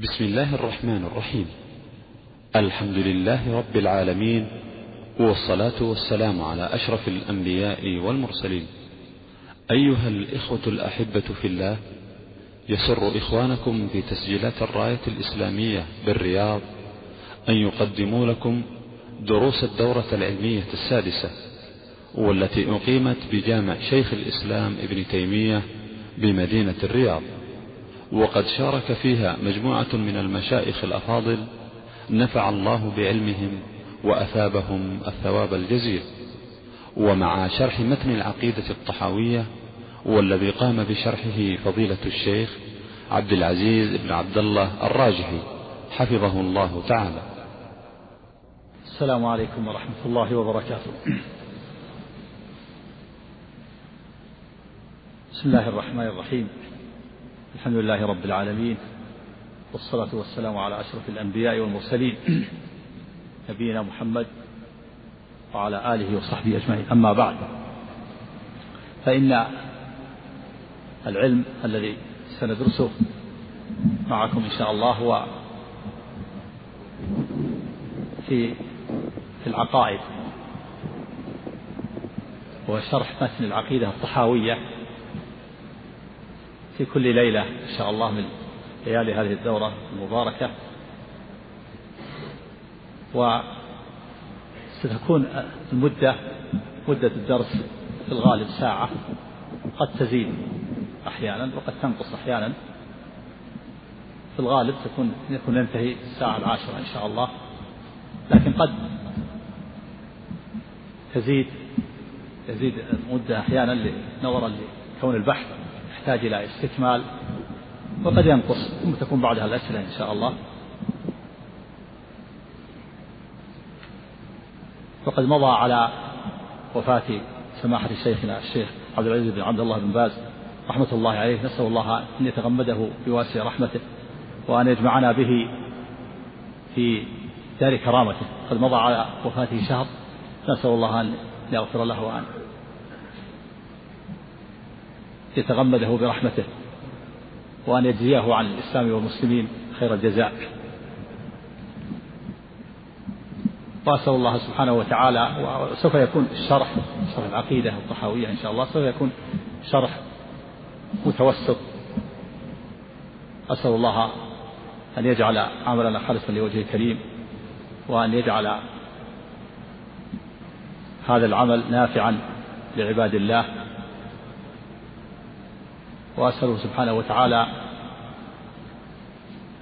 بسم الله الرحمن الرحيم. الحمد لله رب العالمين والصلاة والسلام على أشرف الأنبياء والمرسلين. أيها الإخوة الأحبة في الله يسر إخوانكم في تسجيلات الراية الإسلامية بالرياض أن يقدموا لكم دروس الدورة العلمية السادسة والتي أقيمت بجامع شيخ الإسلام ابن تيمية بمدينة الرياض. وقد شارك فيها مجموعة من المشايخ الأفاضل نفع الله بعلمهم وأثابهم الثواب الجزيل. ومع شرح متن العقيدة الطحاوية والذي قام بشرحه فضيلة الشيخ عبد العزيز بن عبد الله الراجحي حفظه الله تعالى. السلام عليكم ورحمة الله وبركاته. بسم الله الرحمن الرحيم. الحمد لله رب العالمين والصلاة والسلام على أشرف الأنبياء والمرسلين نبينا محمد وعلى آله وصحبه أجمعين. أما بعد فإن العلم الذي سندرسه معكم إن شاء الله هو في في العقائد هو شرح متن العقيدة الطحاوية. في كل ليلة إن شاء الله من ليالي هذه الدورة المباركة. وستكون المدة مدة الدرس في الغالب ساعة. قد تزيد أحيانا وقد تنقص أحيانا. في الغالب تكون يكون ينتهي الساعة العاشرة إن شاء الله. لكن قد تزيد تزيد المدة أحيانا نظرا لكون البحث يحتاج إلى استكمال وقد ينقص ثم تكون بعدها الأسئلة إن شاء الله. وقد مضى على وفاة سماحة شيخنا الشيخ عبد العزيز بن عبد الله بن باز رحمة الله عليه نسأل الله أن يتغمده بواسع رحمته وأن يجمعنا به في دار كرامته. قد مضى على وفاته شهر نسأل الله أن يغفر له وأن يتغمده برحمته وأن يجزيه عن الإسلام والمسلمين خير الجزاء. وأسأل الله سبحانه وتعالى وسوف يكون الشرح شرح العقيدة الطحاوية إن شاء الله سوف يكون شرح متوسط. أسأل الله أن يجعل عملنا خالصا لوجهه الكريم وأن يجعل هذا العمل نافعا لعباد الله. وأسأله سبحانه وتعالى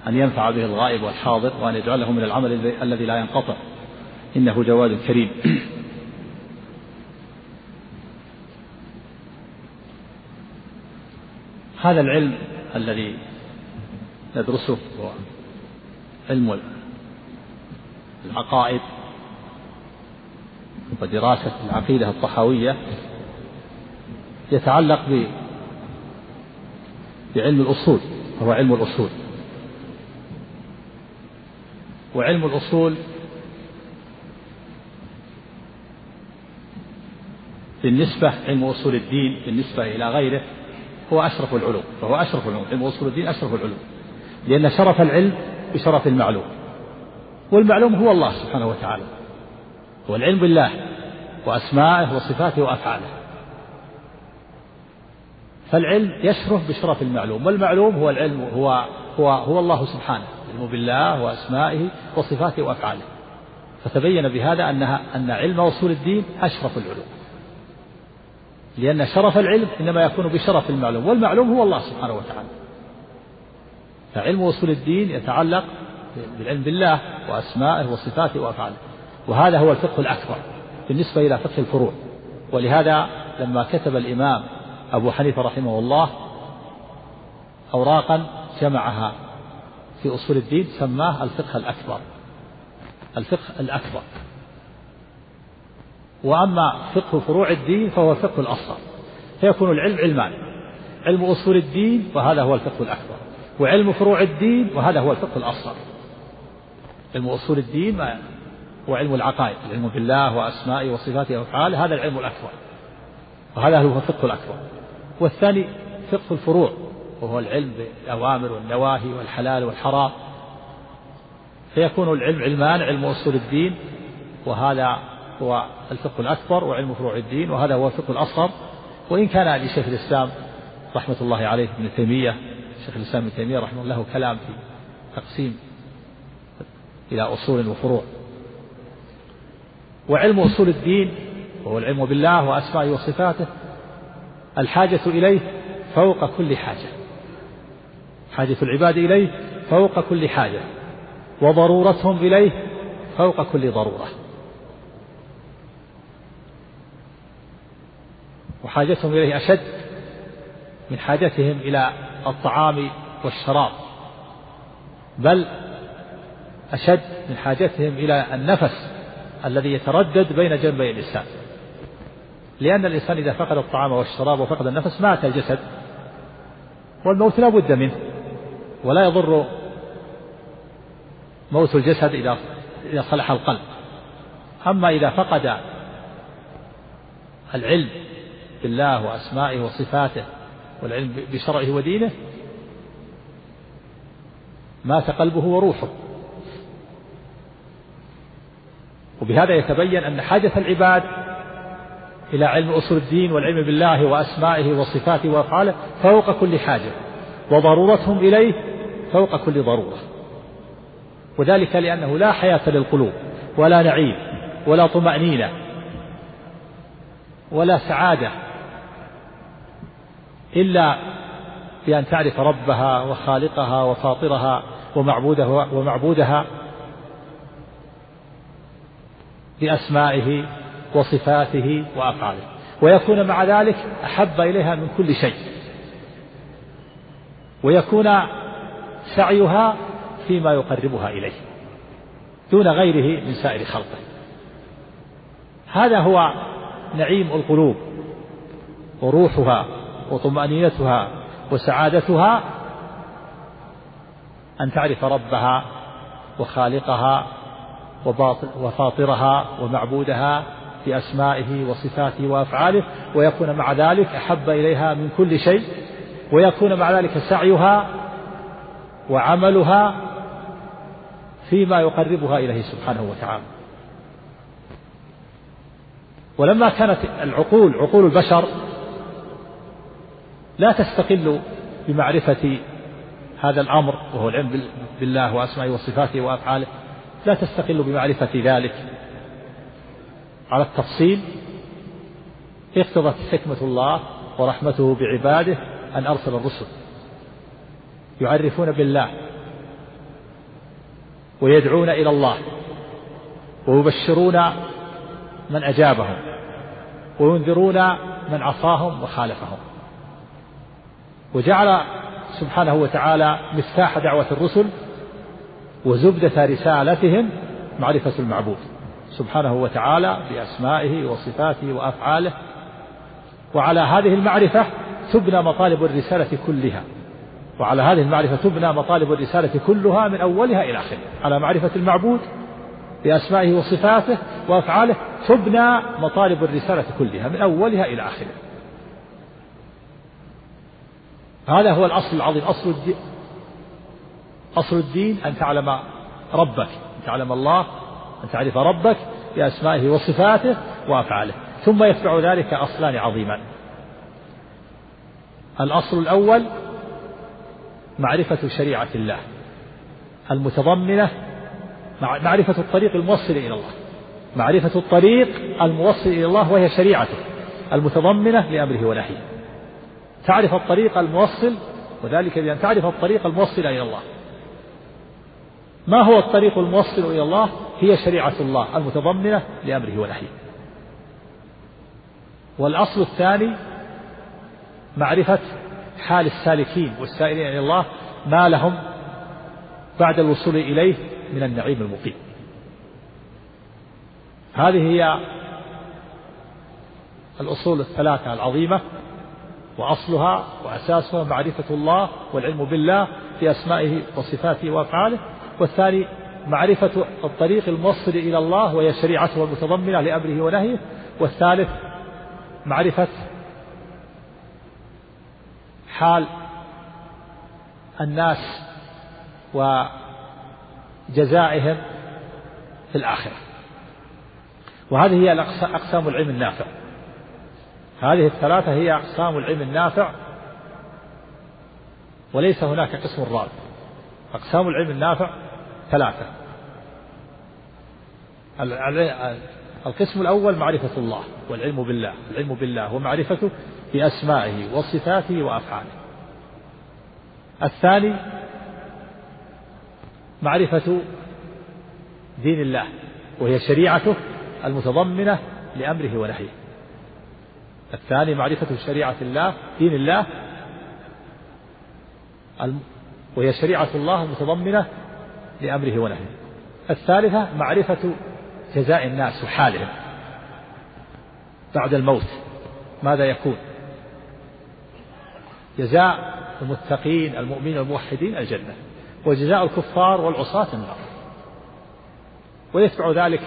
أن ينفع به الغائب والحاضر وأن يجعله من العمل الذي لا ينقطع. إنه جواد كريم. هذا العلم الذي ندرسه هو علم العقائد ودراسة العقيدة الطحاوية يتعلق بعلم الأصول وهو علم الأصول. وعلم الأصول بالنسبة علم أصول الدين بالنسبة إلى غيره هو أشرف العلوم فهو أشرف العلوم. علم أصول الدين أشرف العلوم لأن شرف العلم بشرف المعلوم. والمعلوم هو الله سبحانه وتعالى هو العلم بالله وأسمائه وصفاته وأفعاله. فالعلم يشرف بشرف المعلوم والمعلوم هو العلم هو هو هو الله سبحانه العلم بالله وأسمائه وصفاته وأفعاله. فتبين بهذا أنها أن علم أصول الدين أشرف العلوم. لأن شرف العلم إنما يكون بشرف المعلوم والمعلوم هو الله سبحانه وتعالى. فعلم أصول الدين يتعلق بالعلم بالله وأسمائه وصفاته وأفعاله. وهذا هو الفقه الأكبر بالنسبة إلى فقه الفروع. ولهذا لما كتب الإمام أبو حنيفة رحمه الله أوراقا جمعها في أصول الدين سماه الفقه الأكبر. الفقه الأكبر. وأما فقه فروع الدين فهو الفقه الأصغر. فيكون العلم علمان. علم أصول الدين وهذا هو الفقه الأكبر. وعلم فروع الدين وهذا هو الفقه الأصغر. علم أصول الدين هو علم العقائد العلم بالله وأسمائه وصفاته وأفعاله هذا العلم الأكبر. وهذا هو الفقه الأكبر. والثاني فقه الفروع وهو العلم بالأوامر والنواهي والحلال والحرام. فيكون العلم علمان علم أصول الدين وهذا هو الفقه الأكبر وعلم فروع الدين وهذا هو الفقه الأصغر. وإن كان لشيخ الإسلام رحمة الله عليه ابن تيمية شيخ الإسلام ابن تيمية رحمه الله كلام في تقسيم إلى أصول وفروع. وعلم أصول الدين وهو العلم بالله وأسمائه وصفاته الحاجة إليه فوق كل حاجة. حاجة العباد إليه فوق كل حاجة. وضرورتهم إليه فوق كل ضرورة. وحاجتهم إليه أشد من حاجتهم إلى الطعام والشراب. بل أشد من حاجتهم إلى النفس الذي يتردد بين جنبي الإنسان. لأن الإنسان إذا فقد الطعام والشراب وفقد النفس مات الجسد والموت لا بد منه ولا يضر موت الجسد إذا إذا صلح القلب. أما إذا فقد العلم بالله وأسمائه وصفاته والعلم بشرعه ودينه مات قلبه وروحه. وبهذا يتبين أن حاجة العباد إلى علم أصول الدين والعلم بالله وأسمائه وصفاته وأفعاله فوق كل حاجة وضرورتهم إليه فوق كل ضرورة. وذلك لأنه لا حياة للقلوب ولا نعيم ولا طمأنينة ولا سعادة إلا بأن تعرف ربها وخالقها وفاطرها ومعبودها ومعبودها بأسمائه وصفاته وأفعاله. ويكون مع ذلك أحب إليها من كل شيء. ويكون سعيها فيما يقربها إليه. دون غيره من سائر خلقه. هذا هو نعيم القلوب. وروحها وطمأنينتها وسعادتها أن تعرف ربها وخالقها وفاطرها ومعبودها بأسمائه وصفاته وأفعاله ويكون مع ذلك أحب إليها من كل شيء ويكون مع ذلك سعيها وعملها فيما يقربها إليه سبحانه وتعالى. ولما كانت العقول عقول البشر لا تستقل بمعرفة هذا الأمر وهو العلم بالله وأسمائه وصفاته وأفعاله لا تستقل بمعرفة ذلك. على التفصيل اقتضت حكمة الله ورحمته بعباده أن أرسل الرسل يعرفون بالله ويدعون إلى الله ويبشرون من أجابهم وينذرون من عصاهم وخالفهم. وجعل سبحانه وتعالى مفتاح دعوة الرسل وزبدة رسالتهم معرفة المعبود. سبحانه وتعالى بأسمائه وصفاته وأفعاله. وعلى هذه المعرفة تبنى مطالب الرسالة كلها. وعلى هذه المعرفة تبنى مطالب الرسالة كلها من أولها إلى آخرها على معرفة المعبود بأسمائه وصفاته وأفعاله تبنى مطالب الرسالة كلها من أولها إلى آخرها هذا هو الأصل العظيم. أصل الدين أصل الدين أن تعلم ربك أن تعلم الله أن تعرف ربك بأسمائه وصفاته وأفعاله ثم يتبع ذلك أصلان عظيمان. الأصل الأول معرفة شريعة الله المتضمنة معرفة الطريق الموصل إلى الله. معرفة الطريق الموصل إلى الله وهي شريعته المتضمنة لأمره ونهيه. تعرف الطريق الموصل وذلك بأن تعرف الطريق الموصل إلى الله. ما هو الطريق الموصل إلى الله؟ هي شريعة الله المتضمنة لأمره ونهيه. والأصل الثاني معرفة حال السالكين والسائرين إلى الله ما لهم بعد الوصول إليه من النعيم المقيم. هذه هي الأصول الثلاثة العظيمة وأصلها وأساسها معرفة الله والعلم بالله في أسمائه وصفاته وأفعاله والثاني معرفة الطريق الموصل إلى الله وهي شريعته المتضمنة لأمره ونهيه والثالث معرفة حال الناس جزائهم في الآخرة. وهذه هي أقسام العلم النافع. هذه الثلاثة هي أقسام العلم النافع. وليس هناك قسم رابع. أقسام العلم النافع ثلاثة. القسم الأول معرفة الله والعلم بالله. العلم بالله ومعرفته بأسمائه وصفاته وأفعاله. الثاني معرفة دين الله وهي شريعته المتضمنة لأمره ونهيه. الثاني معرفة شريعة الله دين الله وهي شريعة الله المتضمنة لأمره ونهيه. الثالثة معرفة جزاء الناس وحالهم بعد الموت. ماذا يكون؟ جزاء المتقين المؤمنين الموحدين الجنة وجزاء الكفار والعصاة النار. ويتبع ذلك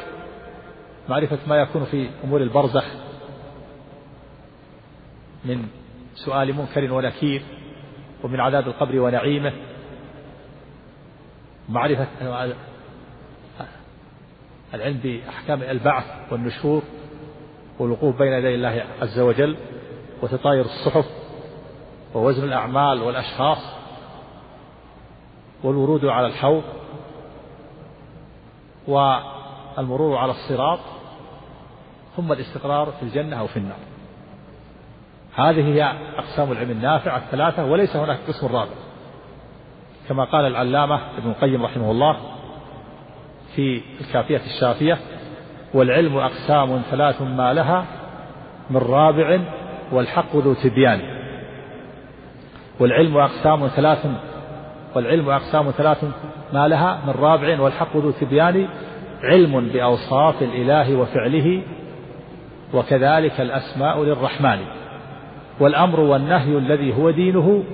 معرفة ما يكون في أمور البرزخ من سؤال منكر ونكير ومن عذاب القبر ونعيمه معرفة العلم بأحكام البعث والنشور والوقوف بين يدي الله عز وجل وتطاير الصحف ووزن الأعمال والأشخاص والورود على الحوض والمرور على الصراط ثم الاستقرار في الجنة أو في النار. هذه هي أقسام العلم النافع الثلاثة وليس هناك قسم رابع. كما قال العلامة ابن القيم رحمه الله في الكافية الشافية والعلم أقسام ثلاث ما لها من رابع والحق ذو تبيان. والعلم أقسام ثلاث والعلم أقسام ثلاث ما لها من رابع والحق ذو تبيان علم بأوصاف الإله وفعله وكذلك الأسماء للرحمن. والأمر والنهي الذي هو دينه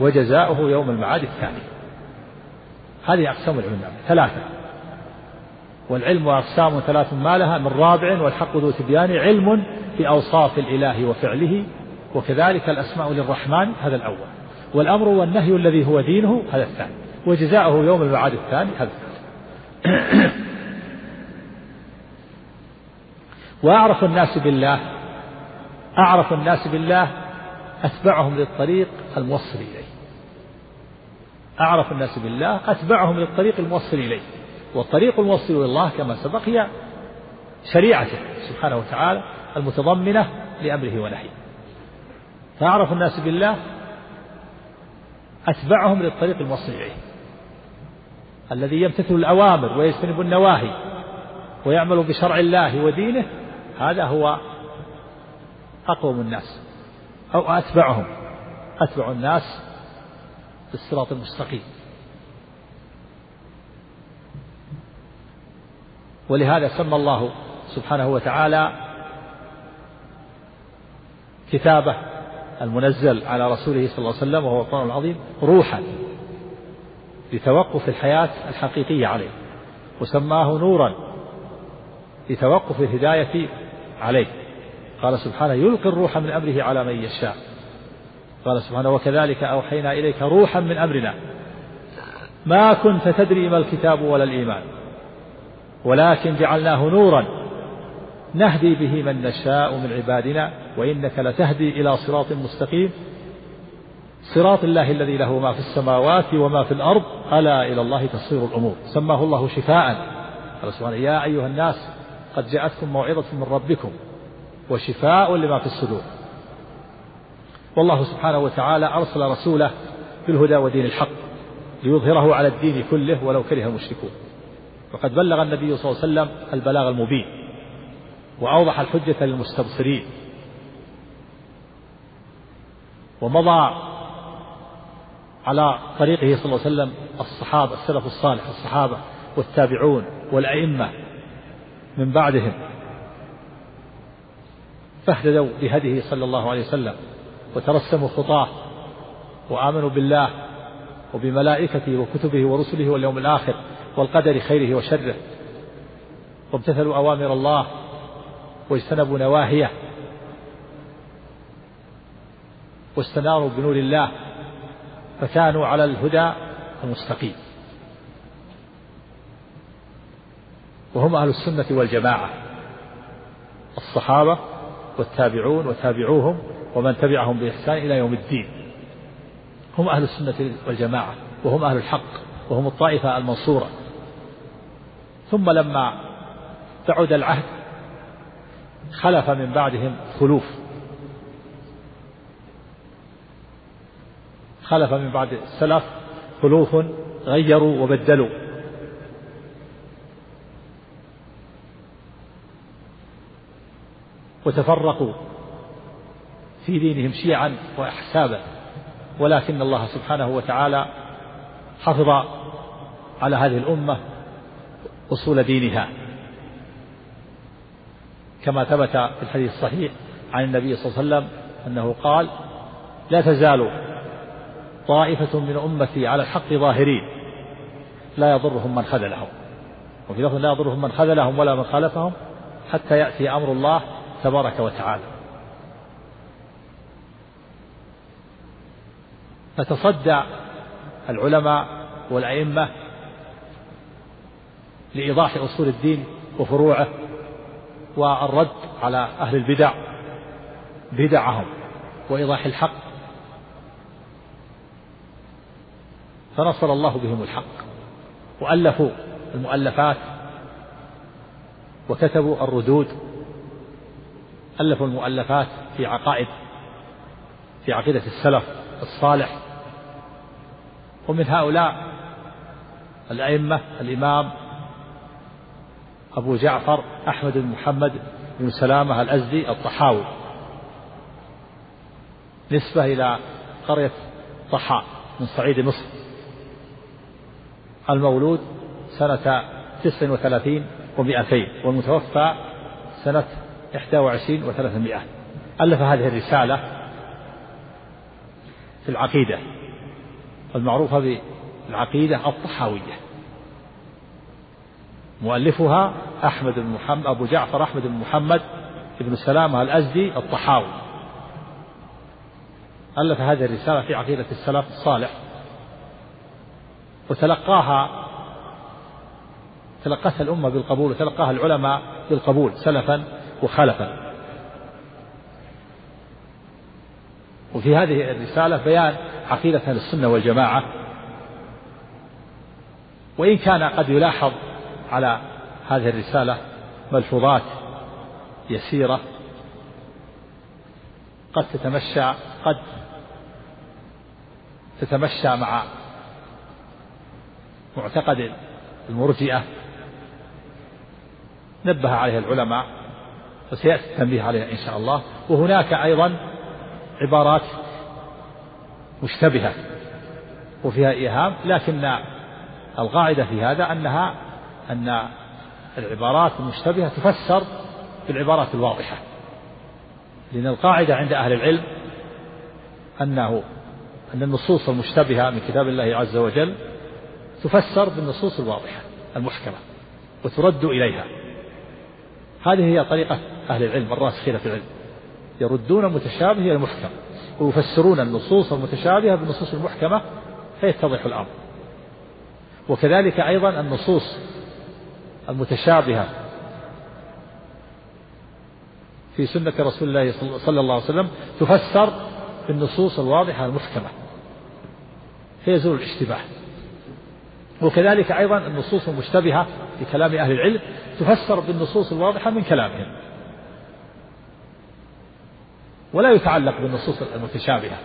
وجزاؤه يوم المعاد الثاني. هذه أقسام العلم ثلاثة. والعلم أقسام ثلاث ما لها من رابع والحق ذو تبيان علم بأوصاف الإله وفعله وكذلك الأسماء للرحمن هذا الأول. والأمر والنهي الذي هو دينه هذا الثاني. وجزاؤه يوم المعاد الثاني هذا الثالث. وأعرف الناس بالله أعرف الناس بالله أتبعهم للطريق الموصل إليه. أعرف الناس بالله أتبعهم للطريق الموصل إليه. والطريق الموصل إلى الله كما سبق هي شريعته سبحانه وتعالى المتضمنة لأمره ونهيه. فأعرف الناس بالله أتبعهم للطريق الموصل إليه. الذي يمتثل الأوامر ويجتنب النواهي ويعمل بشرع الله ودينه هذا هو أقوم الناس أو أتبعهم. أتبع الناس في الصراط المستقيم. ولهذا سمى الله سبحانه وتعالى كتابه المنزل على رسوله صلى الله عليه وسلم وهو القرآن العظيم روحا لتوقف الحياة الحقيقية عليه وسماه نورا لتوقف الهداية عليه. قال سبحانه يلقي الروح من أمره على من يشاء. قال سبحانه وكذلك أوحينا إليك روحا من أمرنا. ما كنت تدري ما الكتاب ولا الإيمان. ولكن جعلناه نورا. نهدي به من نشاء من عبادنا وإنك لتهدي إلى صراط مستقيم. صراط الله الذي له ما في السماوات وما في الأرض. ألا إلى الله تصير الأمور. سماه الله شفاء. قال سبحانه يا أيها الناس قد جاءتكم موعظة من ربكم وشفاء لما في الصدور. والله سبحانه وتعالى أرسل رسوله بالهدى ودين الحق ليظهره على الدين كله ولو كره المشركون. وقد بلغ النبي صلى الله عليه وسلم البلاغ المبين وأوضح الحجة للمستبصرين. ومضى على طريقه صلى الله عليه وسلم الصحابة السلف الصالح الصحابة والتابعون والأئمة من بعدهم. فاهتدوا بهديه صلى الله عليه وسلم. وترسموا خطاه وآمنوا بالله وبملائكته وكتبه ورسله واليوم الآخر والقدر خيره وشره. وامتثلوا أوامر الله واجتنبوا نواهيه واستناروا بنور الله فكانوا على الهدى المستقيم. وهم أهل السنة والجماعة الصحابة والتابعون وتابعوهم ومن تبعهم بإحسان إلى يوم الدين. هم أهل السنة والجماعة وهم أهل الحق وهم الطائفة المنصورة. ثم لما بعد العهد خلف من بعدهم خلوف. خلف من بعد السلف خلوف غيروا وبدلوا. وتفرقوا. في دينهم شيعا واحسابا. ولكن الله سبحانه وتعالى حفظ على هذه الأمة أصول دينها. كما ثبت في الحديث الصحيح عن النبي صلى الله عليه وسلم أنه قال لا تزال طائفة من أمتي على الحق ظاهرين. لا يضرهم من خذلهم. وفي لفظ لا يضرهم من خذلهم ولا من خالفهم حتى يأتي أمر الله تبارك وتعالى. فتصدى العلماء والأئمة لإيضاح أصول الدين وفروعه والرد على أهل البدع بدعهم وإيضاح الحق. فنصر الله بهم الحق وألفوا المؤلفات وكتبوا الردود. ألفوا المؤلفات في عقائد في عقيدة السلف الصالح. ومن هؤلاء الأئمة الإمام أبو جعفر أحمد بن محمد بن سلامة الأزدي الطحاوي. نسبة إلى قرية طحاء من صعيد مصر. المولود سنة تسع وثلاثين ومئتين والمتوفى سنة إحدى وعشرين وثلاثمائة. ألف هذه الرسالة في العقيدة. المعروفة بالعقيدة الطحاوية. مؤلفها أحمد بن محمد أبو جعفر أحمد بن محمد بن سلامة الأزدي الطحاوي. ألف هذه الرسالة في عقيدة السلف الصالح. وتلقاها تلقتها الأمة بالقبول وتلقاها العلماء بالقبول سلفا وخلفا. وفي هذه الرسالة بيان عقيدة أهل السنة والجماعة. وإن كان قد يلاحظ على هذه الرسالة ملحوظات يسيرة قد تتمشى قد تتمشى مع معتقد المرجئة. نبه عليها العلماء وسيأتي التنبيه عليها إن شاء الله. وهناك أيضا عبارات مشتبهة وفيها إيهام لكن القاعدة في هذا أنها أن العبارات المشتبهة تفسر بالعبارات الواضحة. لأن القاعدة عند أهل العلم أنه أن النصوص المشتبهة من كتاب الله عز وجل تفسر بالنصوص الواضحة المحكمة وترد إليها. هذه هي طريقة أهل العلم الراسخين في العلم. يردون المتشابه إلى المحكم ويفسرون النصوص المتشابهة بالنصوص المحكمة فيتضح الأمر. وكذلك أيضا النصوص المتشابهة في سنة رسول الله صلى الله عليه وسلم تفسر بالنصوص الواضحة المحكمة. فيزول الاشتباه. وكذلك أيضا النصوص المشتبهة في كلام أهل العلم تفسر بالنصوص الواضحة من كلامهم. ولا يتعلق بالنصوص المتشابهة.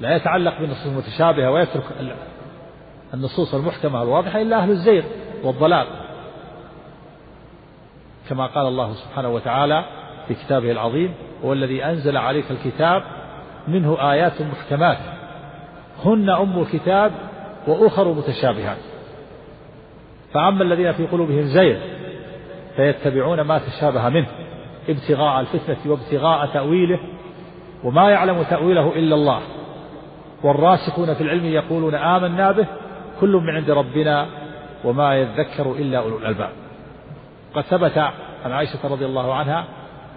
لا يتعلق بالنصوص المتشابهة ويترك النصوص المحكمة الواضحة إلا أهل الزيغ والضلال. كما قال الله سبحانه وتعالى في كتابه العظيم هو الذي أنزل عليك الكتاب منه آيات محكمات هن أم الكتاب وأخر متشابهات. فأما الذين في قلوبهم زيغ فيتبعون ما تشابه منه. ابتغاء الفتنة وابتغاء تأويله وما يعلم تأويله إلا الله. والراسخون في العلم يقولون آمنا به كل من عند ربنا وما يذكر إلا أولو الألباب. قد ثبت عن عائشة رضي الله عنها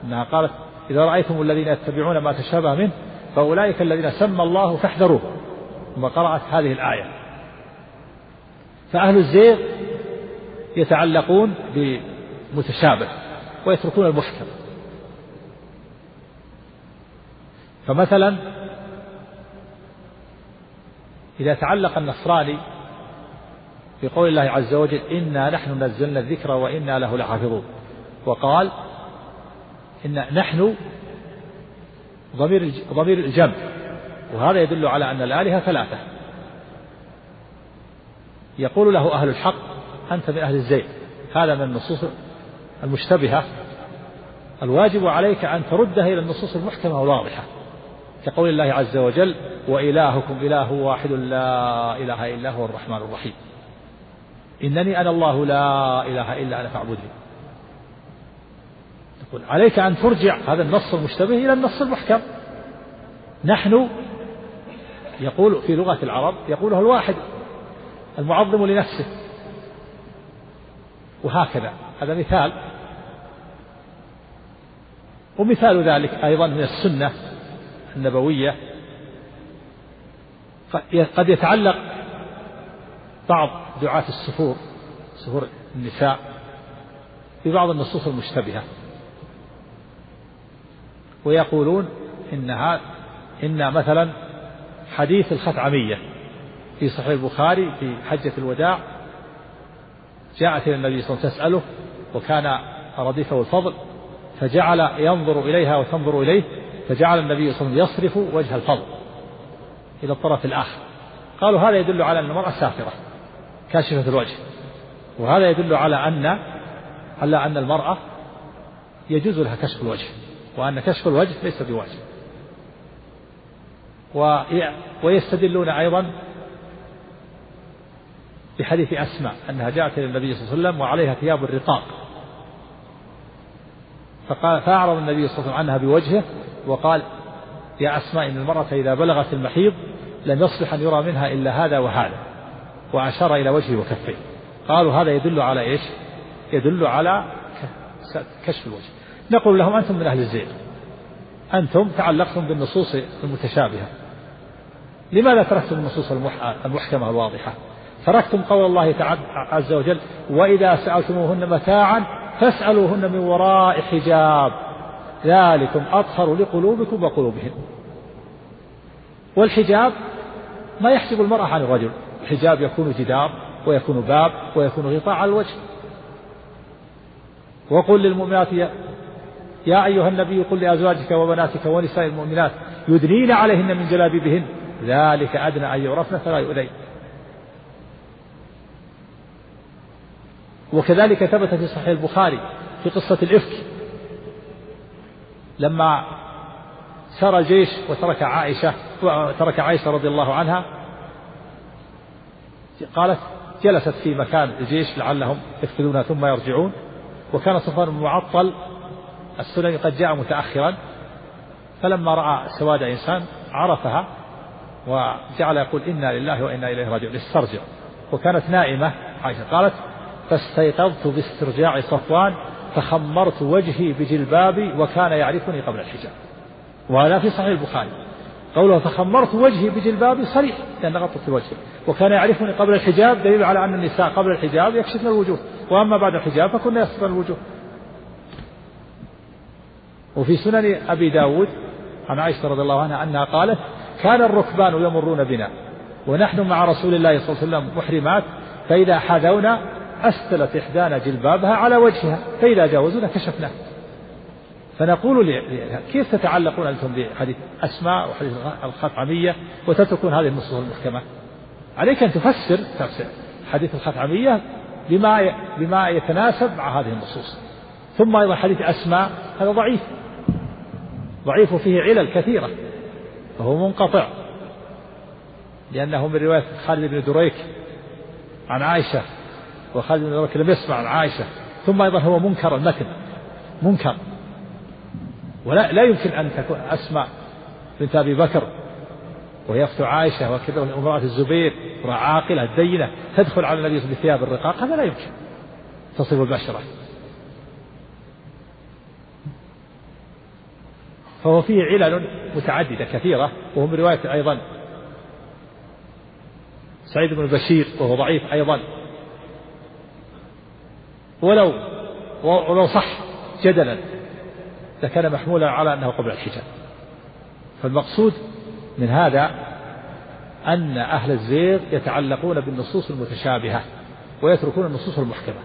أنها قالت إذا رأيتم الذين يتبعون ما تشابه منه فأولئك الذين سمى الله فاحذروه. ثم قرأت هذه الآية. فأهل الزيغ يتعلقون بمتشابه ويتركون المحكم. فمثلا إذا تعلق النصراني بقول الله عز وجل إنا نحن نزلنا الذكر وإنا له لحافظون وقال إن نحن ضمير ضمير الجمع وهذا يدل على أن الآلهة ثلاثة يقول له أهل الحق أنت من أهل الزيت هذا من النصوص المشتبهة الواجب عليك أن تردها إلى النصوص المحكمة والواضحة كقول الله عز وجل وإلهكم إله واحد لا إله إلا هو الرحمن الرحيم. إنني أنا الله لا إله إلا أنا فاعبدني. تقول عليك أن ترجع هذا النص المشتبه إلى النص المحكم. نحن يقول في لغة العرب يقوله الواحد المعظم لنفسه. وهكذا هذا مثال. ومثال ذلك أيضا من السنة. النبوية قد يتعلق بعض دعاة السفور سفور النساء ببعض النصوص المشتبهة. ويقولون إنها إن مثلا حديث الخثعمية في صحيح البخاري في حجة الوداع جاءت إلى النبي صلى الله عليه وسلم تسأله وكان رديفه الفضل فجعل ينظر إليها وتنظر إليه فجعل النبي صلى الله عليه وسلم يصرف وجه الفضل إلى الطرف الآخر. قالوا هذا يدل على أن المرأة سافرة كاشفة الوجه. وهذا يدل على أن على أن المرأة يجوز لها كشف الوجه وأن كشف الوجه ليس بواجب. ويستدلون أيضا بحديث أسماء أنها جاءت إلى النبي صلى الله عليه وسلم وعليها ثياب الرقاق. فقال فأعرض النبي صلى الله عليه وسلم عنها بوجهه وقال يا أسماء إن المرأة إذا بلغت المحيض لم يصلح أن يرى منها إلا هذا وهذا وأشار إلى وجهه وكفيه. قالوا هذا يدل على إيش؟ يدل على كشف الوجه. نقول لهم أنتم من أهل الزيغ. أنتم تعلقتم بالنصوص المتشابهة. لماذا تركتم النصوص المحكمة الواضحة؟ تركتم قول الله عز وجل وإذا سألتموهن متاعا فاسألوهن من وراء حجاب. ذلكم أطهر لقلوبكم وقلوبهم. والحجاب ما يحجب المرأة عن الرجل. الحجاب يكون جدار ويكون باب ويكون غطاء على الوجه. وقل للمؤمنات يا, يا أيها النبي قل لأزواجك وبناتك ونساء المؤمنات يدنين عليهن من جلابيبهن. ذلك أدنى أن يعرفن فلا يؤذين وكذلك ثبت في صحيح البخاري في قصة الإفك لما سار الجيش وترك عائشة وترك عائشة رضي الله عنها قالت جلست في مكان الجيش لعلهم يفقدونها ثم يرجعون وكان صفوان بن معطل السلمي قد جاء متأخرا فلما رأى سواد إنسان عرفها وجعل يقول إنا لله وإنا إليه راجعون استرجع. وكانت نائمة عائشة قالت فاستيقظت باسترجاع صفوان فخمرت وجهي بجلبابي وكان يعرفني قبل الحجاب. وهذا في صحيح البخاري. قوله فخمرت وجهي بجلبابي صريح لأن غطت وجهي. وكان يعرفني قبل الحجاب دليل على أن النساء قبل الحجاب يكشفن الوجوه. وأما بعد الحجاب فكنا يسترن الوجوه. وفي سنن أبي داود عن عائشة رضي الله عنها أنها قالت كان الركبان يمرون بنا ونحن مع رسول الله صلى الله عليه وسلم محرمات فإذا حذونا أسدلت إحدانا جلبابها على وجهها فإذا جاوزونا كشفناه. فنقول كيف تتعلقون أنتم بحديث أسماء وحديث الخطعمية وتتركون هذه النصوص المحكمة؟ عليك أن تفسر تفسر حديث الخطعمية بما بما يتناسب مع هذه النصوص. ثم أيضا حديث أسماء هذا ضعيف. ضعيف فيه علل كثيرة فهو منقطع. لأنه من رواية خالد بن دريك عن عائشة وخالد بن دريك لم يسمع عن عائشة ثم أيضا هو منكر المتن منكر. ولا لا يمكن أن تكون أسماء بنت أبي بكر أخت عائشة وكذا امرأة الزبير امرأة عاقلة دينة تدخل على النبي بثياب الرقاق هذا لا يمكن. تصف البشرة. فهو فيه علل متعددة كثيرة وهو من رواية أيضا سعيد بن بشير وهو ضعيف أيضا. ولو ولو صح جدلا لكان محمولا على أنه قبل الحجاب. فالمقصود من هذا أن أهل الزيغ يتعلقون بالنصوص المتشابهة ويتركون النصوص المحكمة.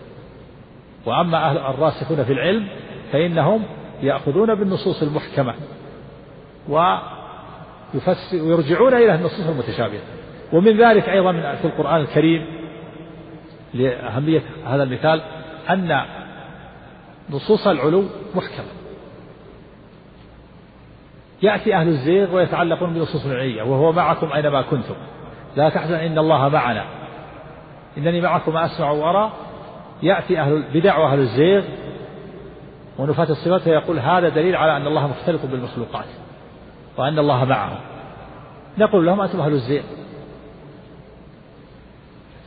وأما أهل الراسخون في العلم فإنهم يأخذون بالنصوص المحكمة ويفسر ويرجعون إلى النصوص المتشابهة. ومن ذلك أيضا في القرآن الكريم لأهمية هذا المثال أن نصوص العلو محكمة. يأتي أهل الزيغ ويتعلقون بنصوص العلية وهو معكم أينما كنتم. لا تحزن إن الله معنا. إنني معكم أسمع وأرى. يأتي أهل البدع وأهل الزيغ ونفاة الصفات فيقول هذا دليل على أن الله مختلط بالمخلوقات وأن الله معهم نقول لهم أنتم أهل الزيغ.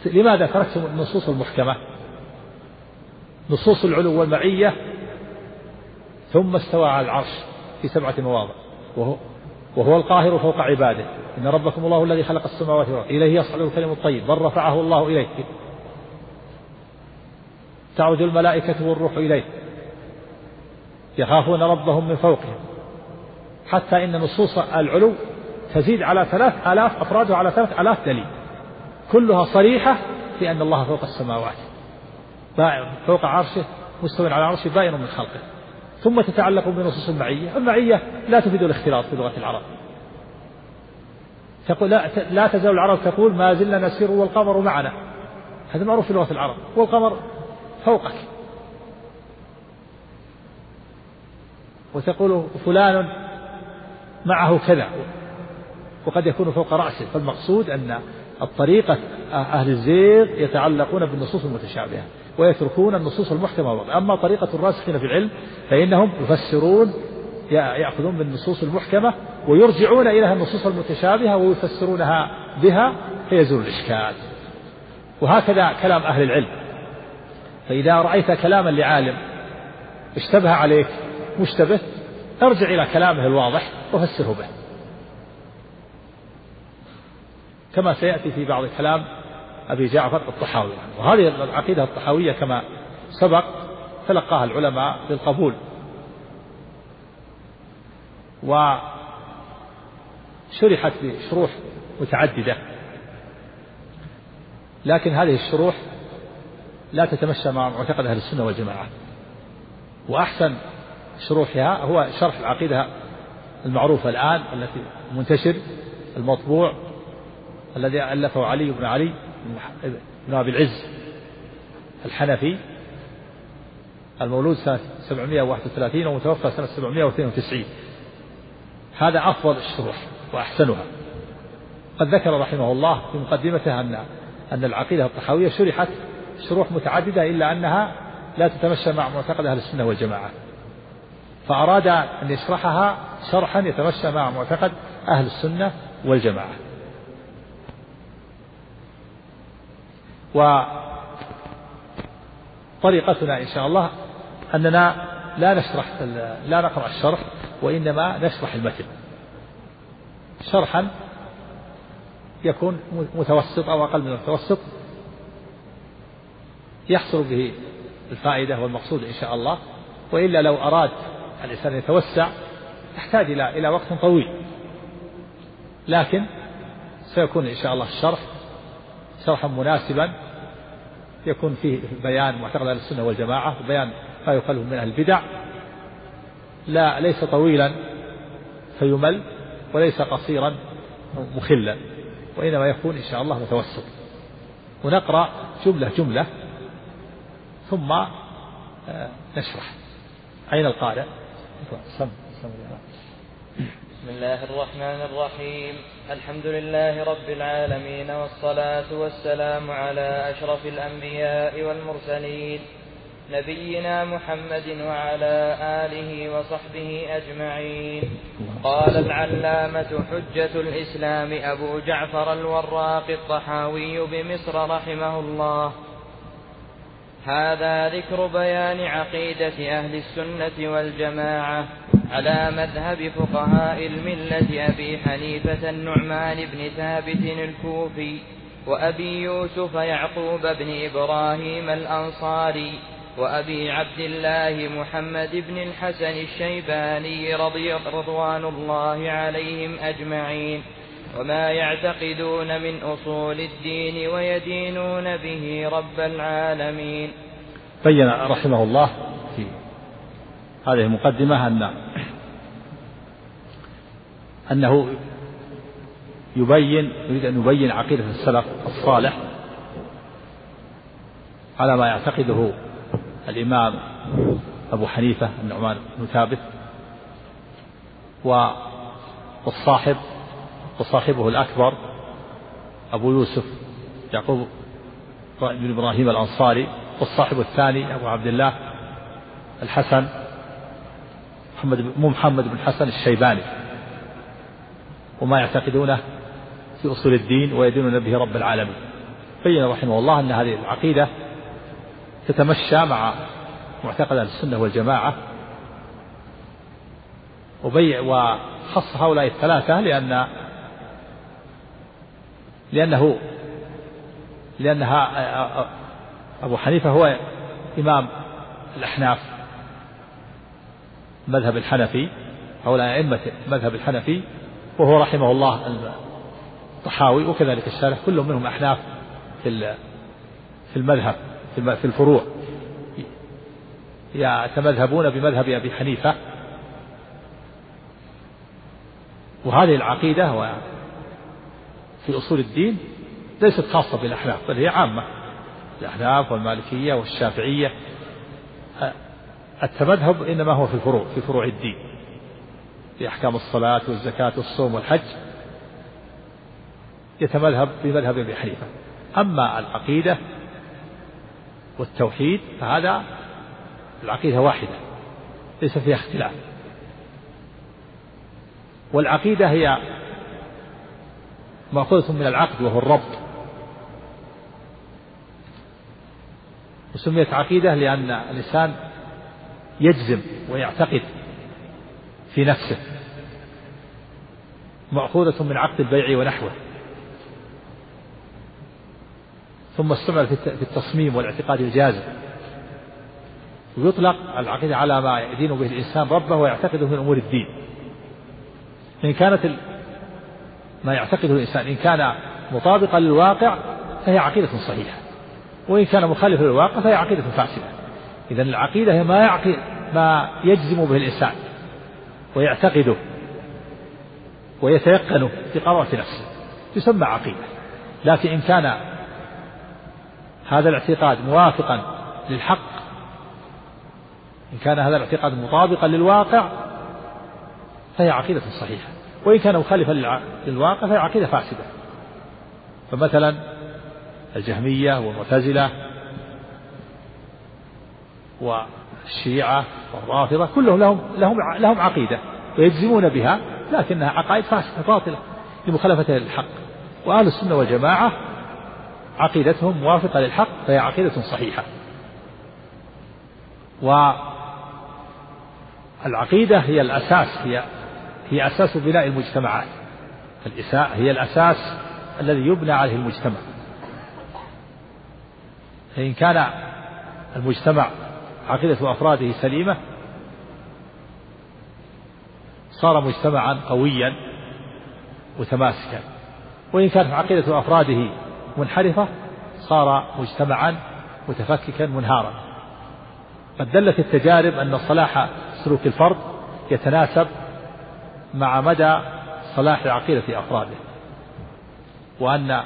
لماذا تركتم النصوص المحكمة؟ نصوص العلو والمعية ثم استوى على العرش في سبعة مواضع. وهو وهو القاهر فوق عباده. إن ربكم الله الذي خلق السماوات والأرض. إليه يصعد الكلم الطيب. بل رفعه الله إليه. تعرج الملائكة والروح إليه. يخافون ربهم من فوقهم. حتى إن نصوص العلو تزيد على ثلاث آلاف أفرادها على ثلاث آلاف دليل. كلها صريحة في أن الله فوق السماوات. فوق عرشه مستوى على عرشه بائن من خلقه. ثم تتعلق بنصوص المعية. المعية لا تفيد الاختلاط في لغة العرب. تقول لا, لا تزال العرب تقول ما زلنا نسير والقمر معنا. هذا معروف في لغة العرب. والقمر فوقك. وتقول فلان معه كذا. وقد يكون فوق رأسه. فالمقصود أن الطريقة أهل الزيغ يتعلقون بالنصوص المتشابهة. ويتركون النصوص المحكمة. أما طريقة الراسخين في العلم فإنهم يفسرون يأخذون بالنصوص المحكمة ويرجعون إليها النصوص المتشابهة ويفسرونها بها فيزول الإشكال. وهكذا كلام أهل العلم. فإذا رأيت كلاما لعالم اشتبه عليك مشتبه ارجع إلى كلامه الواضح وفسره به. كما سيأتي في بعض كلام أبي جعفر الطحاوي. وهذه العقيدة الطحاوية كما سبق تلقاها العلماء بالقبول. وشرحت بشروح متعددة. لكن هذه الشروح لا تتمشى مع معتقد أهل السنة والجماعة. وأحسن شروحها هو شرح العقيدة المعروفة الآن التي منتشر المطبوع الذي ألفه علي بن علي بن أبي العز الحنفي المولود سنة 731 ومتوفى سنة 792 هذا أفضل الشروح وأحسنها. قد ذكر رحمه الله في مقدمته أن أن العقيدة الطحاوية شرحت شروح متعددة إلا أنها لا تتمشى مع معتقد أهل السنة والجماعة. فأراد أن يشرحها شرحا يتمشى مع معتقد أهل السنة والجماعة. وطريقتنا إن شاء الله أننا لا نشرح لا نقرأ الشرح وإنما نشرح المتن. شرحا يكون متوسط أو أقل من المتوسط يحصل به الفائدة والمقصود إن شاء الله وإلا لو أراد الإنسان يتوسع يحتاج إلى إلى وقت طويل. لكن سيكون إن شاء الله الشرح شرحا مناسبا يكون فيه بيان معتقد أهل السنة والجماعة وبيان ما يخالف من أهل البدع. لا ليس طويلا فيمل وليس قصيرا مخلا وإنما يكون إن شاء الله متوسط. ونقرأ جملة جملة ثم آه، نشرح. أين القارئ؟ سم سم. بسم الله الرحمن الرحيم. الحمد لله رب العالمين والصلاة والسلام على أشرف الأنبياء والمرسلين نبينا محمد وعلى آله وصحبه أجمعين. قال العلامة حجة الإسلام أبو جعفر الوراق الطحاوي بمصر رحمه الله هذا ذكر بيان عقيدة أهل السنة والجماعة على مذهب فقهاء الملة أبي حنيفة النعمان بن ثابت الكوفي وأبي يوسف يعقوب بن إبراهيم الأنصاري وأبي عبد الله محمد بن الحسن الشيباني رضي رضوان الله عليهم أجمعين. وما يعتقدون من أصول الدين ويدينون به رب العالمين. بين رحمه الله في هذه المقدمة أن أنه يبين يريد أن يبين عقيدة السلف الصالح على ما يعتقده الإمام أبو حنيفة النعمان بن ثابت والصاحب وصاحبه الأكبر أبو يوسف يعقوب بن إبراهيم الأنصاري والصاحب الثاني أبو عبد الله الحسن محمد مو محمد بن الحسن الشيباني. وما يعتقدونه في أصول الدين ويدينون به رب العالمين. بين رحمه الله أن هذه العقيدة تتمشى مع معتقد السنة والجماعة. وبيع وخص هؤلاء الثلاثة لأن لأنه لأنها أبو حنيفة هو إمام الأحناف المذهب الحنفي هؤلاء أئمة المذهب الحنفي وهو رحمه الله الطحاوي وكذلك الشارح كلهم منهم أحناف في في المذهب في الفروع. يتمذهبون بمذهب أبي حنيفة. وهذه العقيدة في أصول الدين ليست خاصة بالأحناف بل هي عامة. الأحناف والمالكية والشافعية التمذهب إنما هو في الفروع في فروع الدين. في أحكام الصلاة والزكاة والصوم والحج يتمذهب بمذهب أبي حنيفة. أما العقيدة والتوحيد فهذا العقيدة واحدة ليس فيها اختلاف. والعقيدة هي مأخوذة من العقد وهو الربط. وسميت عقيدة لأن الإنسان يجزم ويعتقد في نفسه. مأخوذة من عقد البيع ونحوه. ثم استعمل في التصميم والاعتقاد الجازم. ويطلق العقيدة على ما يدين به الإنسان ربه ويعتقده من أمور الدين. إن كانت ما يعتقده الإنسان. إن كان مطابقا للواقع فهي عقيدة صحيحة. وإن كان مخالفا للواقع فهي عقيدة فاسدة. إذا العقيدة هي ما يعقد ما يجزم به الإنسان. ويعتقده. ويتيقنه في قرارة نفسه. يسمى عقيدة. لكن إن كان هذا الاعتقاد موافقا للحق إن كان هذا الاعتقاد مطابقا للواقع فهي عقيدة صحيحة. وإن كان مخالفا للواقع فهي عقيدة فاسدة. فمثلا الجهمية والمعتزلة والشيعة والرافضة كلهم لهم لهم لهم عقيدة ويجزمون بها لكنها عقائد فاسدة باطلة لمخالفتها للحق. وأهل السنة والجماعة عقيدتهم موافقة للحق فهي عقيدة صحيحة. والعقيدة هي الأساس هي هي أساس بناء المجتمعات. هي الأساس الذي يبنى عليه المجتمع. فإن كان المجتمع عقيدة أفراده سليمة صار مجتمعا قويا متماسكا. وإن كانت عقيدة أفراده منحرفة صار مجتمعا متفككا منهارا. قد دلت التجارب أن صلاح سلوك الفرد يتناسب مع مدى صلاح عقيدة أفراده وأن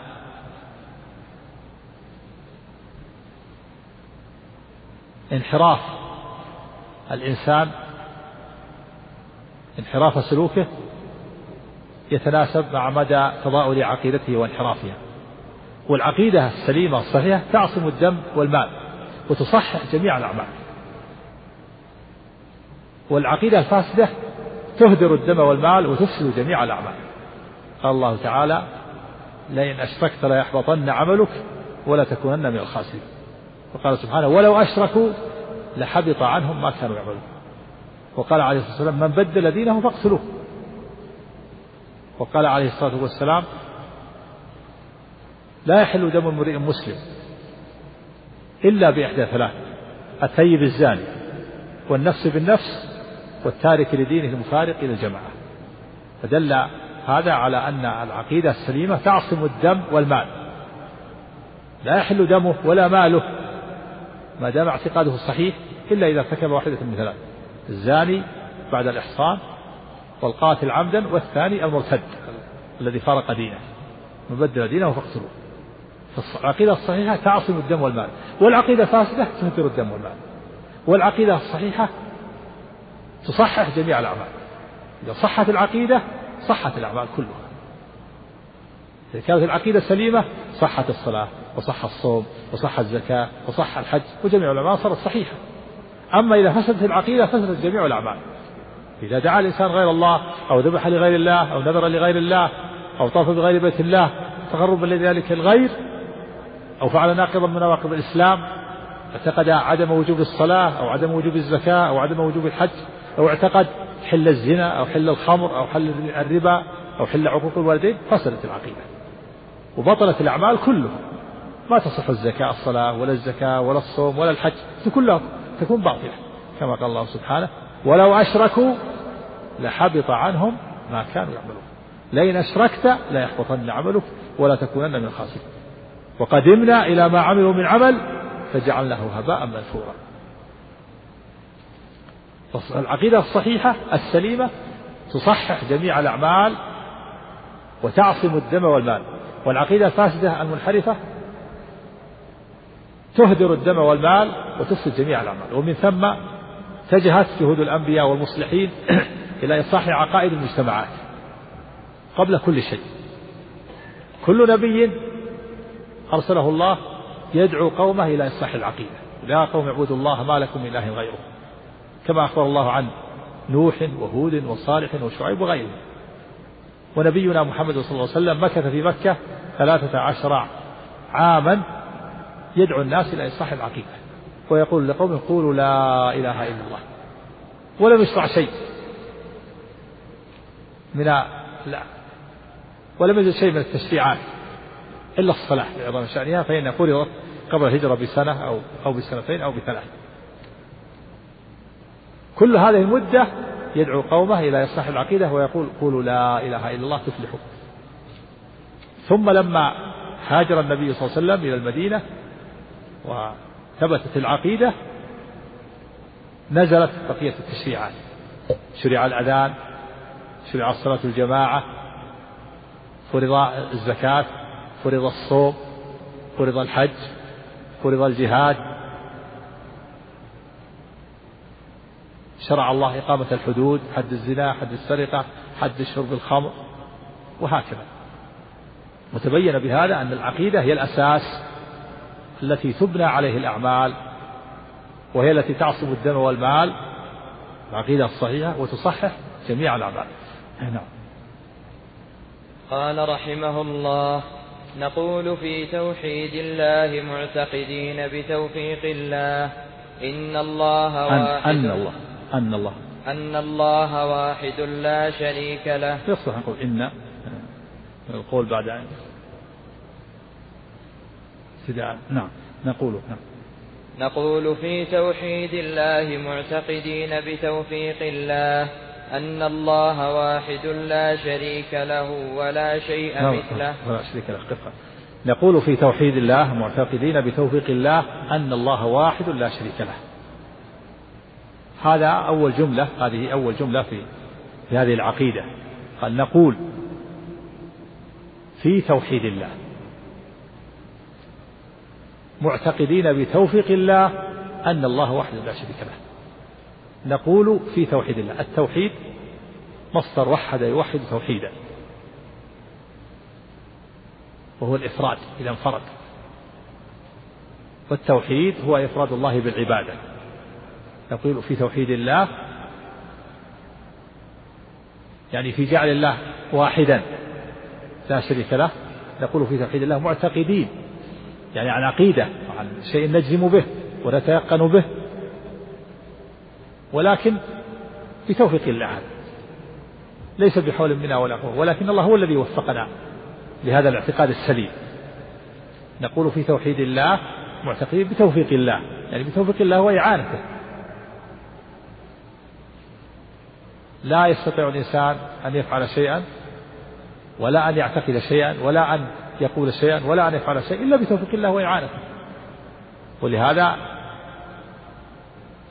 انحراف الإنسان انحراف سلوكه يتناسب مع مدى تضاؤل عقيدته وانحرافها. والعقيدة السليمة الصحيحة تعصم الدم والمال وتصحح جميع الأعمال. والعقيدة الفاسدة تهدر الدم والمال وتفسد جميع الأعمال. قال الله تعالى لئن أشركت ليحبطن عملك ولا تكونن من الخاسرين. وقال سبحانه ولو أشركوا لحبط عنهم ما كانوا يعملون. وقال عليه الصلاة والسلام من بدل دينه فاقتلوه. وقال عليه الصلاة والسلام لا يحل دم امرئ مسلم إلا بإحدى ثلاث الثيب الزاني والنفس بالنفس والتارك لدينه المفارق إلى الجماعة. فدل هذا على أن العقيدة السليمة تعصم الدم والمال. لا يحل دمه ولا ماله ما دام اعتقاده صحيح إلا إذا ارتكب واحدة من ثلاث الزاني بعد الإحصان والقاتل عمدا والثاني المرتد الذي فارق دينه. مبدل دينه فاقتلوه. العقيدة الصحيحة تعصم الدم والمال والعقيدة الفاسدة تهدر الدم والمال والعقيدة الصحيحة تصحح جميع الأعمال. إذا صحت العقيدة صحت الأعمال كلها. إذا كانت العقيدة سليمة صحت الصلاة وصح الصوم وصح الزكاة وصح الحج وجميع الأعمال صارت صحيحة. أما إذا فسدت العقيدة فسدت جميع الأعمال. إذا دعا الإنسان غير الله أو ذبح لغير الله أو نذر لغير الله أو طاف بغير بيت الله تقربا لذلك الغير أو فعل ناقضا من نواقض الإسلام اعتقد عدم وجوب الصلاة أو عدم وجوب الزكاة أو عدم وجوب الحج أو اعتقد حل الزنا أو حل الخمر أو حل الربا أو حل عقوق الوالدين فسدت العقيدة. وبطلت الأعمال كلها. ما تصح الزكاة الصلاة ولا الزكاة ولا الصوم ولا الحج. كلها تكون باطلة كما قال الله سبحانه ولو أشركوا لحبط عنهم ما كانوا يعملون. لئن أشركت ليحبطن عملك ولا تكونن من الخاسرين. وقدمنا إلى ما عملوا من عمل فجعلناه هباء منثورا. العقيدة الصحيحة السليمة تصحح جميع الأعمال وتعصم الدم والمال. والعقيدة الفاسدة المنحرفة تهدر الدم والمال وتفسد جميع الأعمال. ومن ثم اتجهت جهود الأنبياء والمصلحين إلى إصلاح عقائد المجتمعات قبل كل شيء. كل نبي أرسله الله يدعو قومه إلى إصلاح العقيدة. يا قوم اعبدوا الله ما لكم من إله غيره. كما أخبر الله عن نوح وهود وصالح وشعيب وغيرهم. ونبينا محمد صلى الله عليه وسلم مكث في مكة ثلاثة عشر عاما يدعو الناس إلى إصلاح العقيدة. ويقول لقوم قولوا لا إله إلا الله. ولم يشرع شيء من لا. ولم يزل شيء من التشريعات إلا الصلاة لعظم شأنها. فإن فرضت قبل الهجرة بسنة أو أو بسنتين أو بثلاث. كل هذه المدة يدعو قومه إلى إصلاح العقيدة ويقول قولوا لا إله إلا الله تفلحوا. ثم لما هاجر النبي صلى الله عليه وسلم إلى المدينة وثبتت العقيدة نزلت بقية التشريعات. شرع الأذان شرع الصلاة الجماعة فرض الزكاة فرض الصوم فرض الحج فرض الجهاد شرع الله إقامة الحدود حد الزنا حد السرقة حد شرب الخمر وهكذا. وتبين بهذا أن العقيدة هي الأساس التي تبنى عليه الأعمال وهي التي تعصم الدم والمال. العقيدة الصحيحة وتصحح جميع الأعمال. نعم. قال رحمه الله نقول في توحيد الله معتقدين بتوفيق الله إن الله واحد أن, أن الله. أن الله. أن الله واحد لا شريك له. يصلح نقول إن القول بعد أن نعم. نقول نعم. نقول في توحيد الله معتقدين بتوفيق الله أن الله واحد لا شريك له ولا شيء نعم. مثله. ولا شريك له. قفا نقول في توحيد الله معتقدين بتوفيق الله أن الله واحد لا شريك له. هذا أول جملة هذه أول جملة في في هذه العقيدة. قال نقول في توحيد الله. معتقدين بتوفيق الله أن الله وحده لا شريك له. نقول في توحيد الله. التوحيد مصدر وحد يوحد توحيدا. وهو الإفراد إذا انفرد. والتوحيد هو إفراد الله بالعبادة. نقول في توحيد الله. يعني في جعل الله واحدا لا شريك له نقول في توحيد الله معتقدين يعني عن عقيدة عن شيء نجزم به ونتيقن به. ولكن بتوفيق الله ليس بحول منا ولا قوة ولكن الله هو الذي وفقنا لهذا الاعتقاد السليم. نقول في توحيد الله معتقدين بتوفيق الله يعني بتوفيق الله وإعانته. لا يستطيع الإنسان أن يفعل شيئا ولا أن يعتقد شيئا ولا أن يقول شيئا ولا أن يفعل شيئا إلا بتوفيق الله وإعانته. ولهذا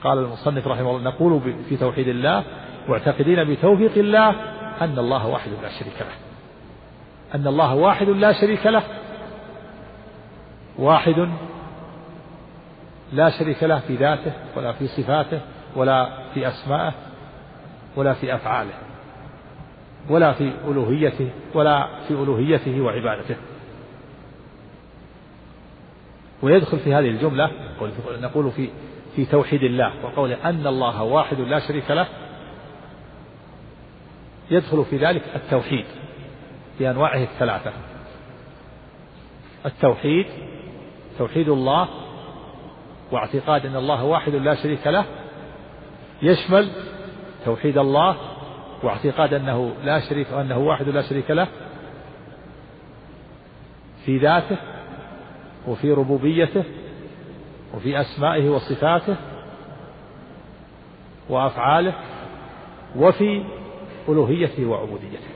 قال المصنف رحمه الله نقول في توحيد الله معتقدين بتوفيق الله أن الله واحد لا شريك له. أن الله واحد لا شريك له. واحد لا شريك له في ذاته ولا في صفاته ولا في أسمائه. ولا في أفعاله ولا في ألوهيته ولا في ألوهيته وعبادته. ويدخل في هذه الجملة نقول في في توحيد الله وقول أن الله واحد لا شريك له يدخل في ذلك التوحيد بأنواعه الثلاثة. التوحيد توحيد الله واعتقاد أن الله واحد لا شريك له يشمل توحيد الله واعتقاد أنه لا شريك وأنه واحد لا شريك له في ذاته وفي ربوبيته وفي أسمائه وصفاته وأفعاله وفي ألوهيته وعبوديته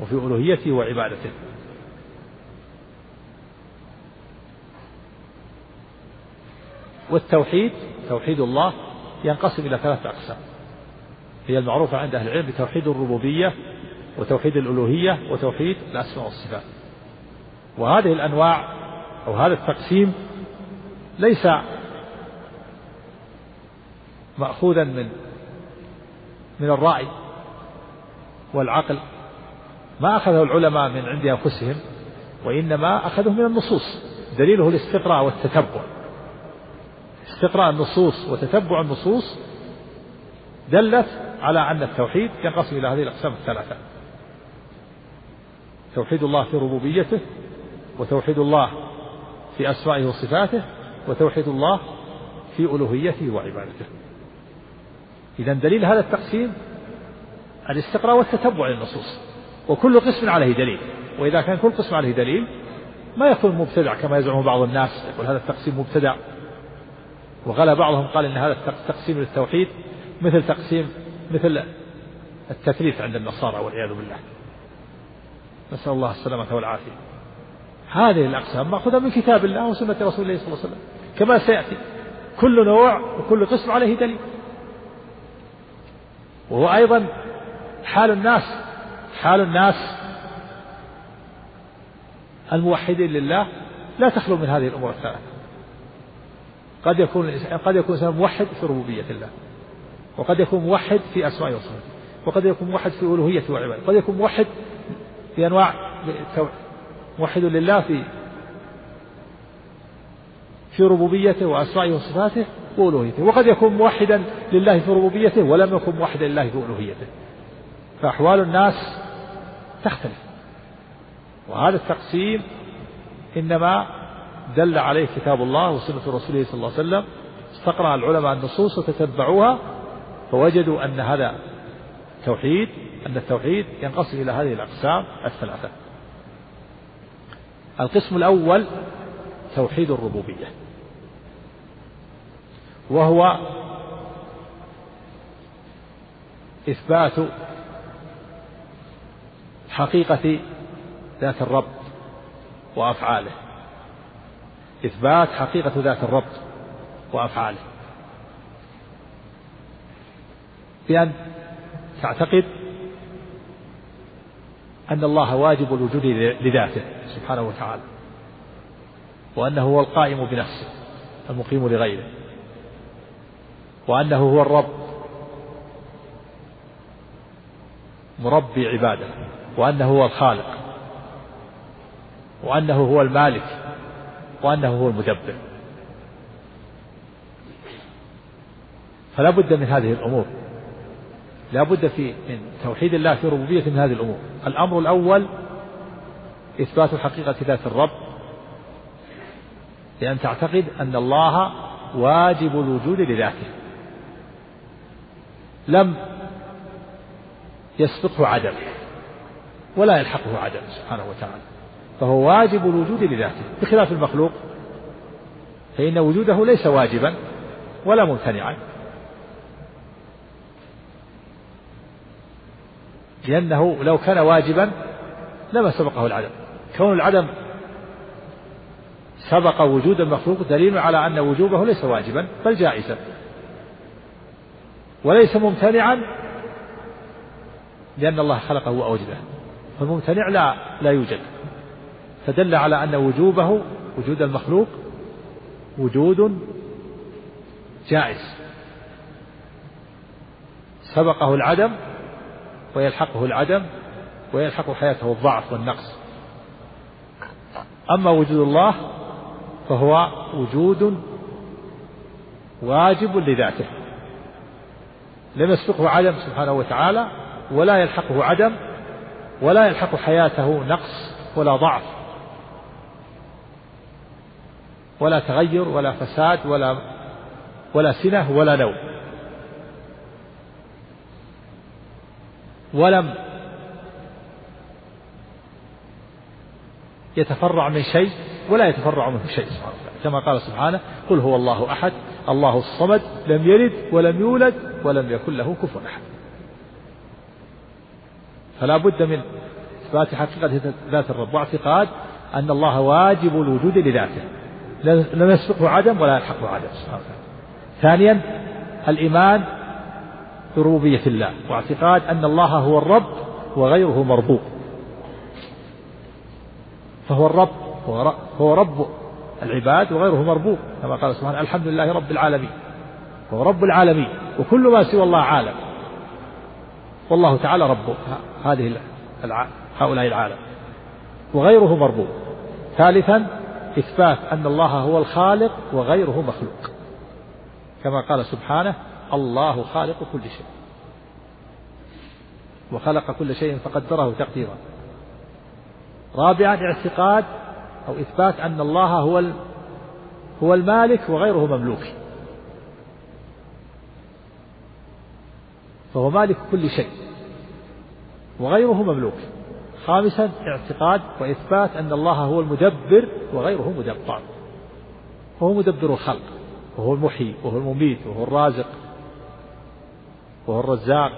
وفي ألوهيته وعبادته. والتوحيد توحيد الله ينقسم إلى ثلاثة أقسام. هي المعروفة عند أهل العلم بتوحيد الربوبية وتوحيد الألوهية وتوحيد الأسماء والصفات. وهذه الأنواع أو هذا التقسيم ليس مأخوذا من من الرأي والعقل. ما أخذه العلماء من عند أنفسهم وإنما أخذه من النصوص. دليله الاستقراء والتتبع. استقراء النصوص وتتبع النصوص دلت على أن التوحيد ينقسم إلى هذه الأقسام الثلاثة. توحيد الله في ربوبيته وتوحيد الله في أسمائه وصفاته وتوحيد الله في ألوهيته وعبادته. إذا دليل هذا التقسيم الاستقراء والتتبع للنصوص. وكل قسم عليه دليل. وإذا كان كل قسم عليه دليل ما يكون مبتدع كما يزعم بعض الناس يقول هذا التقسيم مبتدع. وغلا بعضهم قال إن هذا التقسيم للتوحيد مثل تقسيم مثل التثليث عند النصارى والعياذ بالله. نسأل الله السلامة والعافية. هذه الأقسام مأخوذة من كتاب الله وسنة رسول الله صلى الله عليه وسلم. كما سيأتي. كل نوع وكل قسم عليه دليل. وهو أيضا حال الناس حال الناس الموحدين لله. لا تخلو من هذه الأمور الثلاثة. قد يكون قد يكون الإنسان موحد في ربوبية الله. وقد يكون موحد في أسمائه وصفاته وقد يكون موحد في ألوهيته وعبادته قد يكون موحد في أنواع موحد لله في في ربوبيته وأسمائه وصفاته وألوهيته. وقد يكون موحدا لله في ربوبيته ولم يكن موحدا لله في ألوهيته. فأحوال الناس تختلف. وهذا التقسيم إنما دل عليه كتاب الله وسنة رسوله صلى الله عليه وسلم استقرأ العلماء النصوص وتتبعوها فوجدوا أن هذا توحيد أن التوحيد ينقسم إلى هذه الأقسام الثلاثة. القسم الأول توحيد الربوبية وهو إثبات حقيقة ذات الرب وأفعاله. إثبات حقيقة ذات الرب وأفعاله. بأن تعتقد أن الله واجب الوجود لذاته سبحانه وتعالى وأنه هو القائم بنفسه المقيم لغيره وأنه هو الرب مربي عباده وأنه هو الخالق وأنه هو المالك وأنه هو المدبر فلا بد من هذه الأمور. لا بد في من توحيد الله في ربوبية من هذه الأمور. الأمر الأول إثبات حقيقة ذات الرب بأن تعتقد أن الله واجب الوجود لذاته. لم يسبقه عدم ولا يلحقه عدم سبحانه وتعالى. فهو واجب الوجود لذاته بخلاف المخلوق. فإن وجوده ليس واجبا ولا ممتنعا. لأنه لو كان واجبا لما سبقه العدم. كون العدم سبق وجود المخلوق دليل على أن وجوبه ليس واجبا بل جائزا. وليس ممتنعا لأن الله خلقه وأوجده. فالممتنع لا لا يوجد. فدل على أن وجوبه وجود المخلوق وجود جائز. سبقه العدم ويلحقه العدم ويلحق حياته الضعف والنقص. أما وجود الله فهو وجود واجب لذاته. لم يسبقه عدم سبحانه وتعالى ولا يلحقه عدم ولا يلحق حياته نقص ولا ضعف. ولا تغير ولا فساد ولا ولا سنة ولا نوم. ولم يتفرع من شيء ولا يتفرع منه شيء سبحانه وتعالى. كما قال سبحانه قل هو الله أحد الله الصمد لم يلد ولم يولد ولم يكن له كفوا أحد. فلا بد من إثبات حقيقة ذات الرب واعتقاد أن الله واجب الوجود لذاته. لم يسبقه عدم ولا يلحقه عدم. سبحانه وتعالى ثانيا الإيمان بربوبية الله واعتقاد أن الله هو الرب وغيره مربوب. فهو الرب هو رب العباد وغيره مربوب كما قال سبحانه الحمد لله رب العالمين. هو رب العالمين وكل ما سوى الله عالم. والله تعالى رب هذه هؤلاء العالم وغيره مربوب. ثالثا إثبات أن الله هو الخالق وغيره مخلوق. كما قال سبحانه الله خالق كل شيء. وخلق كل شيء فقدره تقديرا. رابعا اعتقاد أو إثبات أن الله هو هو المالك وغيره مملوك. فهو مالك كل شيء وغيره مملوك. خامسا اعتقاد وإثبات أن الله هو المدبر وغيره مدبر. وهو مدبر الخلق وهو المحيي وهو المميت وهو الرازق وهو الرزاق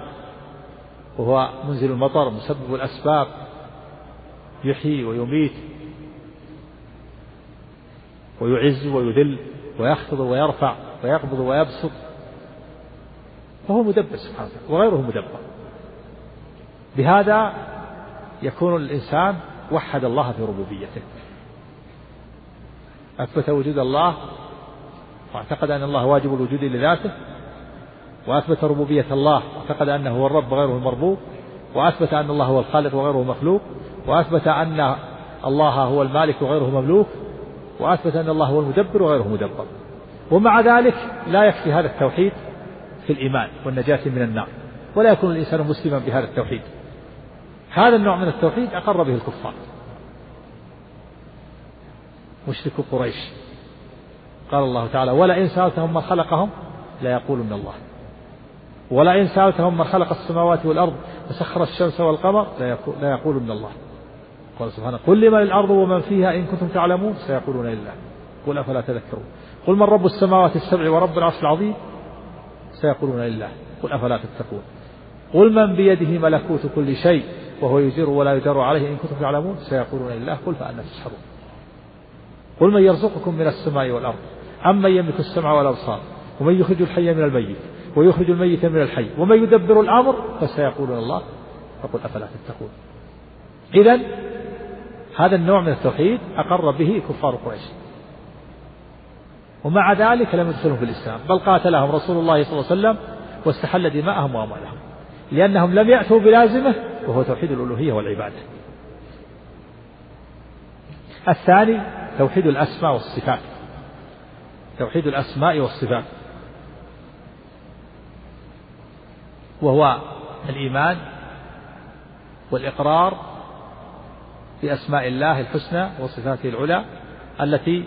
وهو منزل المطر مسبب الأسباب يحيي ويميت ويعز ويذل ويخفض ويرفع ويقبض ويبسط. فهو مدبر سبحانه وغيره مدبر. بهذا يكون الإنسان وحد الله في ربوبيته. أثبت وجود الله واعتقد أن الله واجب الوجود لذاته وأثبت ربوبية الله واعتقد أنه هو الرب غيره المربوب وأثبت أن الله هو الخالق وغيره مخلوق وأثبت أن الله هو المالك وغيره مملوك وأثبت أن الله هو المدبر وغيره مدبر. ومع ذلك لا يكفي هذا التوحيد في الإيمان والنجاة من النار ولا يكون الإنسان مسلما بهذا التوحيد. هذا النوع من التوحيد أقر به الكفار. مشرك قريش. قال الله تعالى ولئن سألتهم من خلقهم ليقولن الله. ولئن سألتهم من خلق السماوات والأرض وسخر الشمس والقمر ليقولن الله. قال سبحانه قل لمن الأرض ومن فيها إن كنتم تعلمون سيقولون لله. قل أفلا تذكرون. قل من رب السماوات السبع ورب العرش العظيم سيقولون لله. قل أفلا تتقون. قل من بيده ملكوت كل شيء. وهو يجر ولا يجر عليه إن كنتم تعلمون سيقولون لله قل فأنا تسحرون. قل من يرزقكم من السماء والأرض أمن يملك السمع والأبصار ومن يخرج الحي من الميت ويخرج الميت من الحي ومن يدبر الأمر فسيقولون الله فقل أفلا تتقون. إذا هذا النوع من التوحيد أقر به كفار قريش. ومع ذلك لم يدخلهم في الإسلام بل قاتلهم رسول الله صلى الله عليه وسلم واستحل دماءهم وأموالهم. لأنهم لم يأتوا بلازمة وهو توحيد الألوهية والعبادة الثاني توحيد الأسماء والصفات. توحيد الأسماء والصفات. وهو الإيمان والإقرار بأسماء الله الحسنى وصفاته العلى التي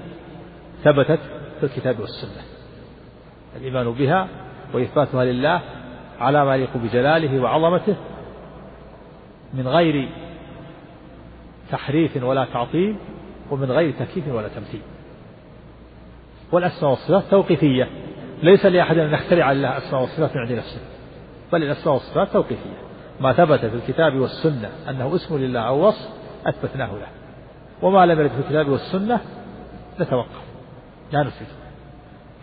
ثبتت في الكتاب والسنة. الإيمان بها وإثباتها لله على ما يليق بجلاله وعظمته من غير تحريف ولا تعطيل ومن غير تكييف ولا تمثيل. والأسماء والصفات توقيفية. ليس لأحد أن يخترع الله أسماء وصفات من عند نفسه بل الأسماء والصفات توقيفية. ما ثبت في الكتاب والسنة أنه اسم لله أو وصف أثبتناه له وما لم يرد في الكتاب والسنة نتوقف. لا نثبت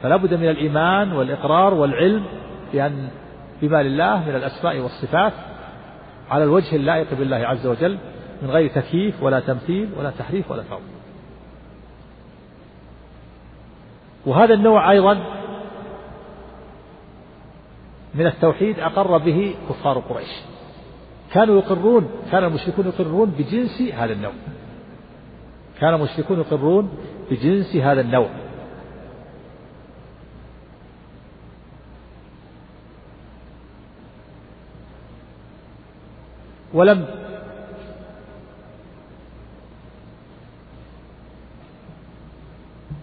فلا بد من الإيمان والإقرار والعلم بأن بما لله من الأسماء والصفات على الوجه اللائق بالله عز وجل من غير تكييف ولا تمثيل ولا تحريف ولا تعظيم وهذا النوع أيضا من التوحيد أقر به كفار قريش. كانوا يقرون كان المشركون يقرون بجنس هذا النوع. كان المشركون يقرون بجنس هذا النوع. ولم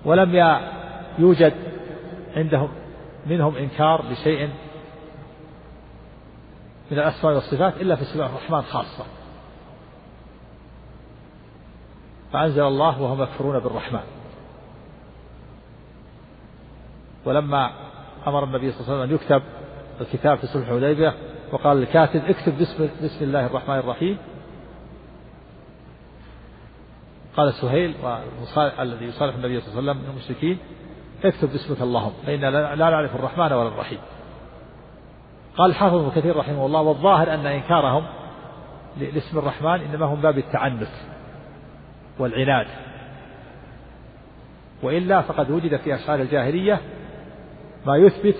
ولم يوجد عندهم منهم إنكار لشيء من الأسماء والصفات إلا في اسم الرحمن خاصة. فأنزل الله وهم يكفرون بالرحمن. ولما أمر النبي صلى الله عليه وسلم أن يكتب الكتاب في صلح الحديبية وقال الكاتب اكتب باسم بسم الله الرحمن الرحيم. قال سهيل الذي يصالح النبي صلى الله عليه وسلم من المشركين اكتب باسمك اللهم فإنا لا نعرف الرحمن ولا الرحيم. قال الحافظ ابن كثير رحمه الله والظاهر أن إنكارهم لاسم الرحمن إنما هم باب التعنت والعناد. وإلا فقد وجد في أشعار الجاهلية ما يثبت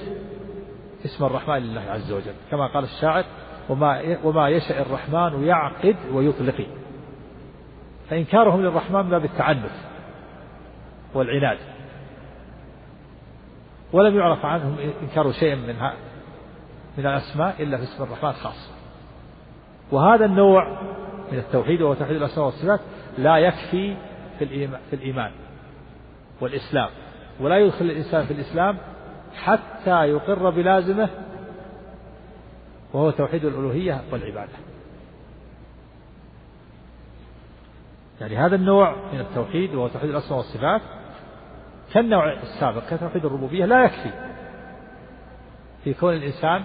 اسم الرحمن لله عز وجل. كما قال الشاعر وما وما يشاء الرحمن يعقد ويطلق. فإنكارهم للرحمن باب التعنت والعناد. ولم يعرف عنهم إنكار شيء من من الأسماء إلا في اسم الرحمن خاص وهذا النوع من التوحيد وهو توحيد الأسماء والصفات لا يكفي في في الإيمان والإسلام. ولا يدخل الإنسان في الإسلام حتى يقر بلازمه وهو توحيد الألوهية والعبادة. يعني هذا النوع من التوحيد وهو توحيد الأسماء والصفات كالنوع السابق كتوحيد الربوبية لا يكفي في كون الإنسان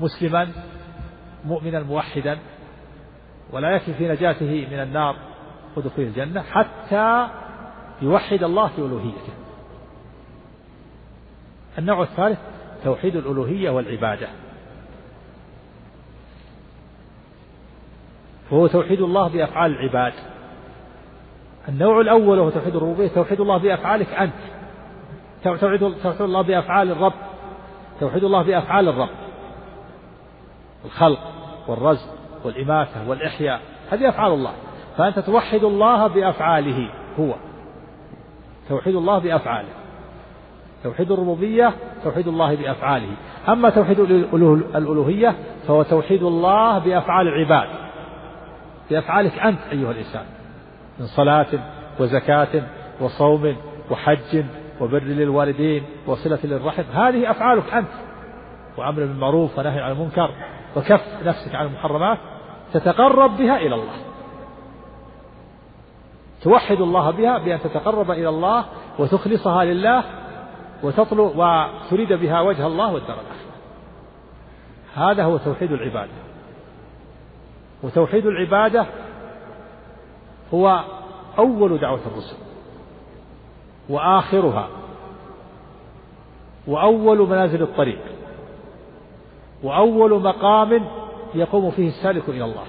مسلما مؤمنا موحدا ولا يكفي في نجاته من النار ودخول الجنة حتى يوحد الله في ألوهيته. النوع الثالث توحيد الألوهية والعبادة. وهو توحيد الله بأفعال العباد. النوع الأول وهو توحيد الربوبية توحيد الله بأفعالك أنت. توحيد توحيد الله بأفعال الرب. توحيد الله بأفعال الرب. الخلق والرزق والإماتة والإحياء هذه أفعال الله. فأنت توحد الله بأفعاله هو. توحيد الله بأفعاله. توحيد الربوبية توحيد الله بأفعاله. أما توحيد الألوهية فهو توحيد الله بأفعال العباد. بأفعالك أنت أيها الإنسان. من صلاة وزكاة وصوم وحج وبر للوالدين وصلة للرحم. هذه أفعالك أنت. وأمر بالمعروف ونهي عن المنكر وكف نفسك عن المحرمات تتقرب بها إلى الله. توحد الله بها بأن تتقرب إلى الله وتخلصها لله وتطلب وتريد بها وجه الله والدار الآخرة. هذا هو توحيد العبادة. وتوحيد العبادة هو أول دعوة الرسل وآخرها وأول منازل الطريق وأول مقام يقوم فيه السالك إلى الله.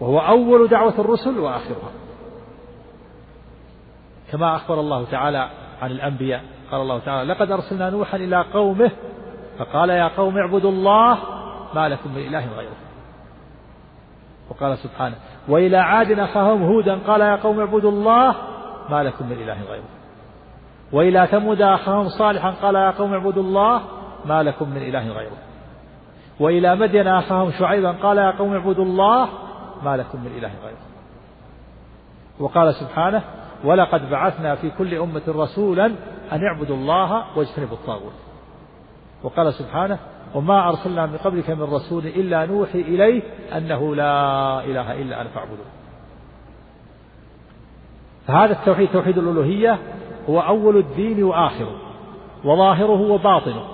وهو أول دعوة الرسل وآخرها. كما أخبر الله تعالى عن الأنبياء قال الله تعالى لقد أرسلنا نوحا إلى قومه فقال يا قوم اعبدوا الله ما لكم من إله غيره. وقال سبحانه وإلى عاد أخاهم هودا قال يا قوم اعبدوا الله ما لكم من إله غيره. وإلى ثمود أخاهم صالحا قال يا قوم اعبدوا الله ما لكم من إله غيره. وإلى مدين أخاهم شعيبا قال يا قوم اعبدوا الله ما لكم من إله غيره. وقال سبحانه ولقد بعثنا في كل أمة رسولا أن اعبدوا الله واجتنبوا الطاغوت. وقال سبحانه وما أرسلنا من قبلك من رسول إلا نوحي إليه أنه لا إله إلا أنا فاعبدون. فهذا التوحيد توحيد الألوهية هو أول الدين وآخره وظاهره وباطنه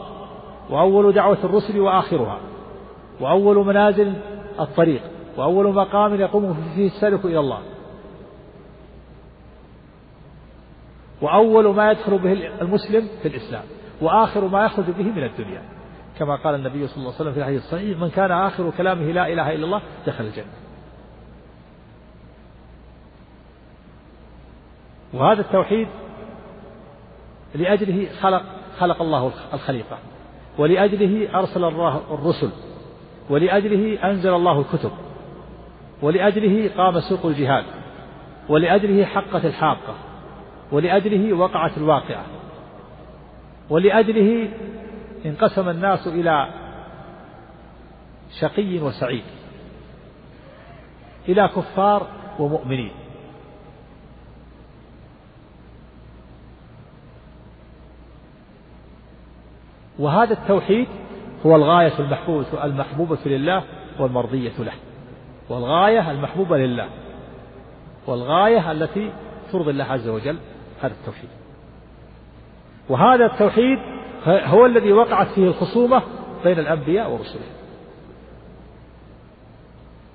وأول دعوة الرسل وآخرها وأول منازل الطريق وأول مقام يقوم فيه السالك إلى الله. وأول ما يدخل به المسلم في الإسلام وآخر ما يخرج به من الدنيا. كما قال النبي صلى الله عليه وسلم في الحديث الصحيح من كان آخر كلامه لا إله إلا الله دخل الجنة. وهذا التوحيد لأجله خلق خلق الله الخليقة ولأجله أرسل الله الرسل ولأجله أنزل الله الكتب ولأجله قام سوق الجهاد ولأجله حقت الحاقة. ولأجله وقعت الواقعة. ولأجله انقسم الناس إلى شقي وسعيد إلى كفار ومؤمنين. وهذا التوحيد هو الغاية المحبوبة المحبوبة لله والمرضية له. والغاية المحبوبة لله. والغاية التي ترضي الله عز وجل. هذا التوحيد. وهذا التوحيد هو الذي وقعت فيه الخصومة بين الأنبياء ورسلهم.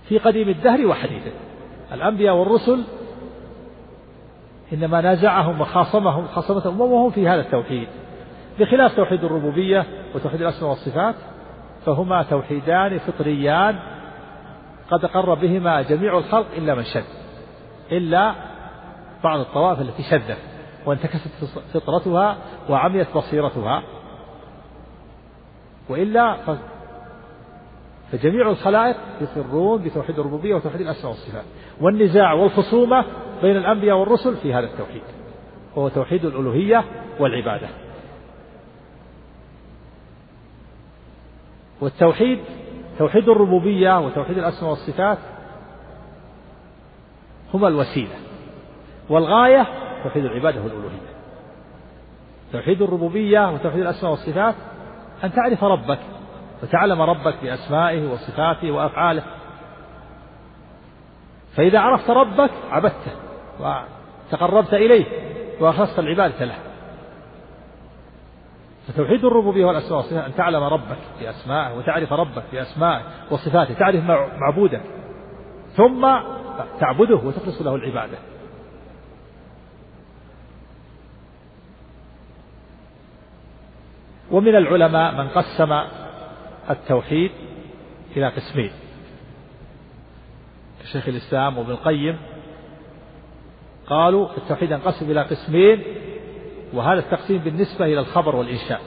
في قديم الدهر وحديثه. الأنبياء والرسل إنما نازعهم وخاصمهم خاصمتهم أممهم في هذا التوحيد. بخلاف توحيد الربوبية وتوحيد الأسماء والصفات فهما توحيدان فطريان قد أقر بهما جميع الخلق إلا من شذ إلا بعض الطوائف التي شذت. وانتكست فطرتها وعميت بصيرتها. وإلا فجميع الخلائق يقرون بتوحيد الربوبية وتوحيد الأسماء والصفات. والنزاع والخصومة بين الأنبياء والرسل في هذا التوحيد. وهو توحيد الألوهية والعبادة. والتوحيد توحيد الربوبية وتوحيد الأسماء والصفات هما الوسيلة. والغاية توحيد العبادة والألوهية توحيد الربوبية وتوحيد الأسماء والصفات أن تعرف ربك وتعلم ربك بأسمائه وصفاته وأفعاله. فإذا عرفت ربك عبدته وتقربت إليه وأخلصت العبادة له. فتوحيد الربوبية والأسماء والصفات أن تعلم ربك بأسمائه وتعرف ربك بأسمائه وصفاته تعرف معبودك ثم تعبده وتخلص له العبادة. ومن العلماء من قسم التوحيد إلى قسمين. كشيخ الإسلام وابن القيم قالوا التوحيد ينقسم إلى قسمين وهذا التقسيم بالنسبة إلى الخبر والإنشاء.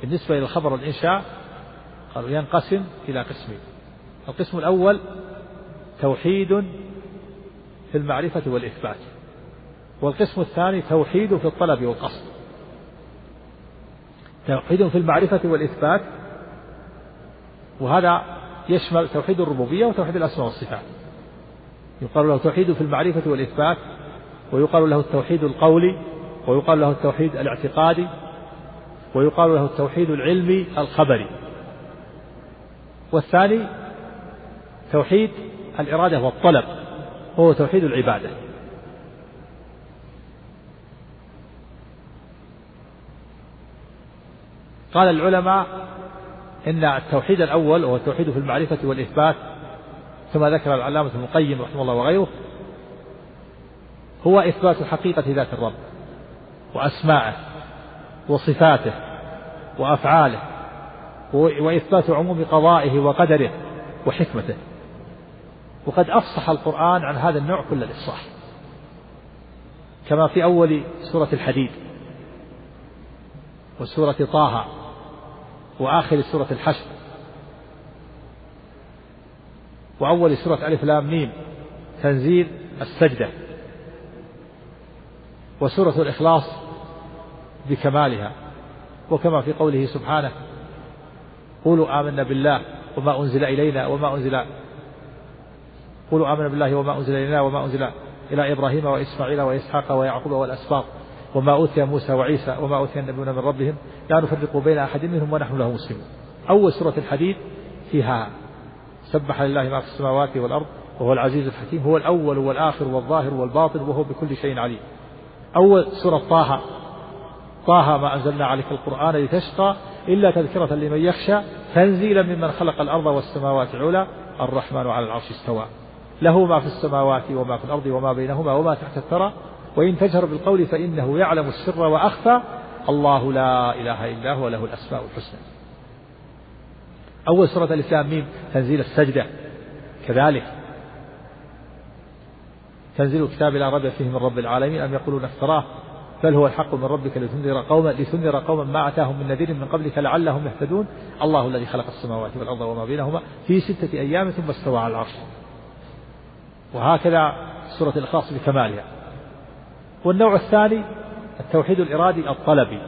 بالنسبة إلى الخبر والإنشاء قالوا ينقسم إلى قسمين. القسم الأول توحيد في المعرفة والإثبات والقسم الثاني توحيد في الطلب والقصد. توحيد في المعرفة والإثبات وهذا يشمل توحيد الربوبية وتوحيد الأسماء والصفات. يقال له توحيد في المعرفة والإثبات ويقال له التوحيد القولي ويقال له التوحيد الاعتقادي ويقال له التوحيد العلمي الخبري. والثاني توحيد الإرادة والطلب وهو توحيد العبادة. قال العلماء إن التوحيد الأول وهو التوحيد في المعرفة والإثبات كما ذكر العلامة ابن القيم رحمه الله وغيره هو إثبات حقيقة ذات الرب وأسماعه وصفاته وأفعاله وإثبات عموم قضائه وقدره وحكمته. وقد أفصح القرآن عن هذا النوع كل الإفصاح كما في أول سورة الحديد وسورة طه وآخر سورة الحشر. وأول سورة ألف لام ميم. تنزيل السجدة. وسورة الإخلاص بكمالها. وكما في قوله سبحانه قولوا آمنا بالله وما أنزل إلينا وما أنزل قولوا آمنا بالله وما أنزل إلينا وما أنزل إلى إبراهيم وإسماعيل وإسحاق ويعقوب والأسباط. وما أوتي موسى وعيسى وما أوتي النبيون من ربهم لا نفرق بين أحد منهم ونحن له مسلمون. أول سورة الحديد فيها سبح لله ما في السماوات والأرض وهو العزيز الحكيم هو الأول والآخر والظاهر والباطن وهو بكل شيء عليم. أول سورة طه طه ما أنزلنا عليك القرآن لتشقى إلا تذكرة لمن يخشى تنزيلا ممن خلق الأرض والسماوات العلى الرحمن على العرش استوى. له ما في السماوات وما في الأرض وما بينهما وما تحت الثرى وإن تجهر بالقول فإنه يعلم السر وأخفى. الله لا إله إلا هو له الأسماء الحسنى. أول سورة الإسلام ميم تنزيل السجدة. كذلك. تنزيل الكتاب لا ريب فيه من رب العالمين. أم يقولون افتراه؟ بل هو الحق من ربك لتنذر قوما لتنذر قوما ما أتاهم من نذير من قبلك لعلهم يهتدون. الله الذي خلق السماوات والأرض وما بينهما في ستة أيام ثم استوى على العرش. وهكذا سورة الإخلاص بكمالها. والنوع الثاني التوحيد الإرادي الطلبي.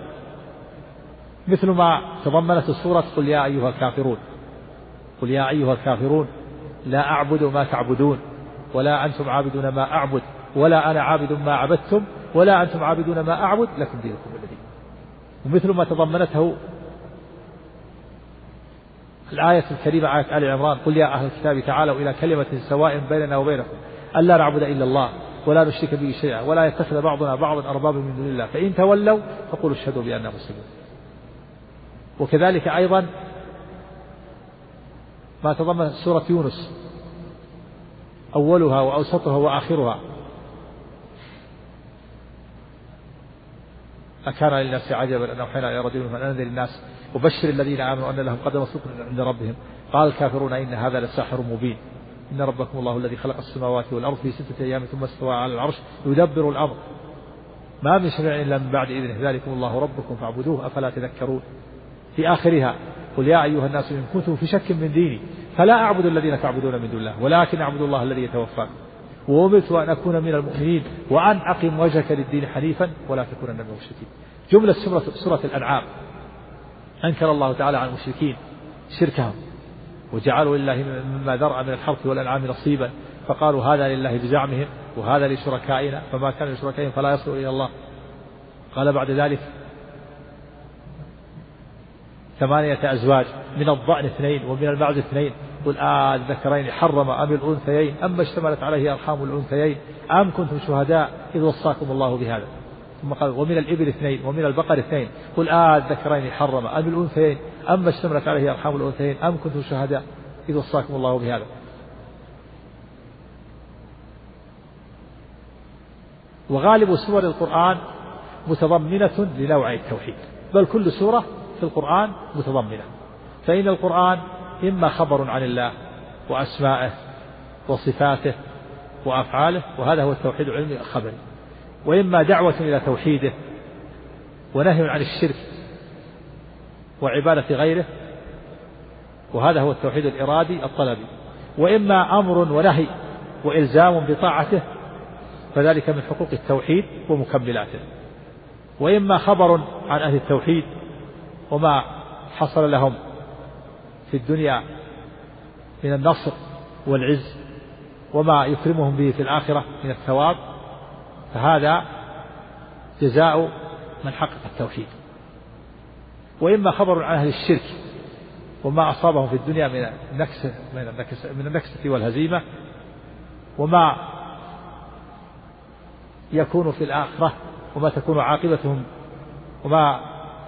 مثل ما تضمنت السورة قل يا أيها الكافرون. قل يا أيها الكافرون لا أعبد ما تعبدون ولا أنتم عابدون ما أعبد ولا أنا عابد ما عبدتم ولا أنتم عابدون ما أعبد لكم دينكم الذي. ومثل ما تضمنته الآية الكريمة آية آل عمران قل يا أهل الكتاب تعالوا إلى كلمة سواء بيننا وبينكم ألا نعبد إلا الله. ولا نشرك به شيئا ولا يتخذ بعضنا بعضا أربابا من دون الله. فإن تولوا فقولوا اشهدوا بأننا مسلمون. وكذلك أيضا ما تضمن سورة يونس أولها وأوسطها وآخرها. أكان للناس عجبا أن أوحينا إلى رجل من أنذر الناس وبشر الذين آمنوا أن لهم قدم صدق عند ربهم. قال الكافرون إن هذا لساحر مبين. إن ربكم الله الذي خلق السماوات والأرض في ستة أيام ثم استوى على العرش يدبر الأمر. ما من شفيع إلا من بعد إذنه. ذلكم الله ربكم فاعبدوه أفلا تذكرون. في آخرها قل يا أيها الناس إن كنتم في شك من ديني فلا أعبد الذين تعبدون من دون الله ولكن أعبد الله الذي يتوفاكم. وأمرت أن أكون من المؤمنين وأن أقم وجهك للدين حنيفا ولا تكونن من المشركين. جملة سورة, سورة الأنعام. أنكر الله تعالى على المشركين شركهم. وجعلوا لله مما ذرأ من الحرث والأنعام نصيبا فقالوا هذا لله بزعمهم وهذا لشركائنا فما كان لشركائهم فلا يصل إلى الله. قال بعد ذلك ثمانية أزواج من الضأن اثنين ومن المعز اثنين. قل آه الذكرين حرم أم الأنثيين؟ أما اشتملت عليه أرحام الأنثيين؟ أم كنتم شهداء؟ إذ وصاكم الله بهذا. ثم قال ومن الإبل اثنين ومن البقر اثنين. قل آه الذكرين حرم أم الأنثيين؟ أما اشتملت عليه أرحام الأنثيين أم كنتم شهداء؟ إذ وصاكم الله بهذا. وغالب سور القرآن متضمنة لنوع التوحيد بل كل سورة في القرآن متضمنة. فإن القرآن إما خبر عن الله وأسمائه وصفاته وأفعاله وهذا هو التوحيد العلمي الخبري. وإما دعوة إلى توحيده ونهي عن الشرك وعبادة غيره وهذا هو التوحيد الإرادي الطلبي. وإما أمر ونهي وإلزام بطاعته فذلك من حقوق التوحيد ومكملاته. وإما خبر عن أهل التوحيد وما حصل لهم في الدنيا من النصر والعز وما يكرمهم به في الآخرة من الثواب فهذا جزاء من حقق التوحيد. وإما خبر عن أهل الشرك وما أصابهم في الدنيا من النكس من النكس من النكسة والهزيمة وما يكون في الآخرة وما تكون عاقبتهم وما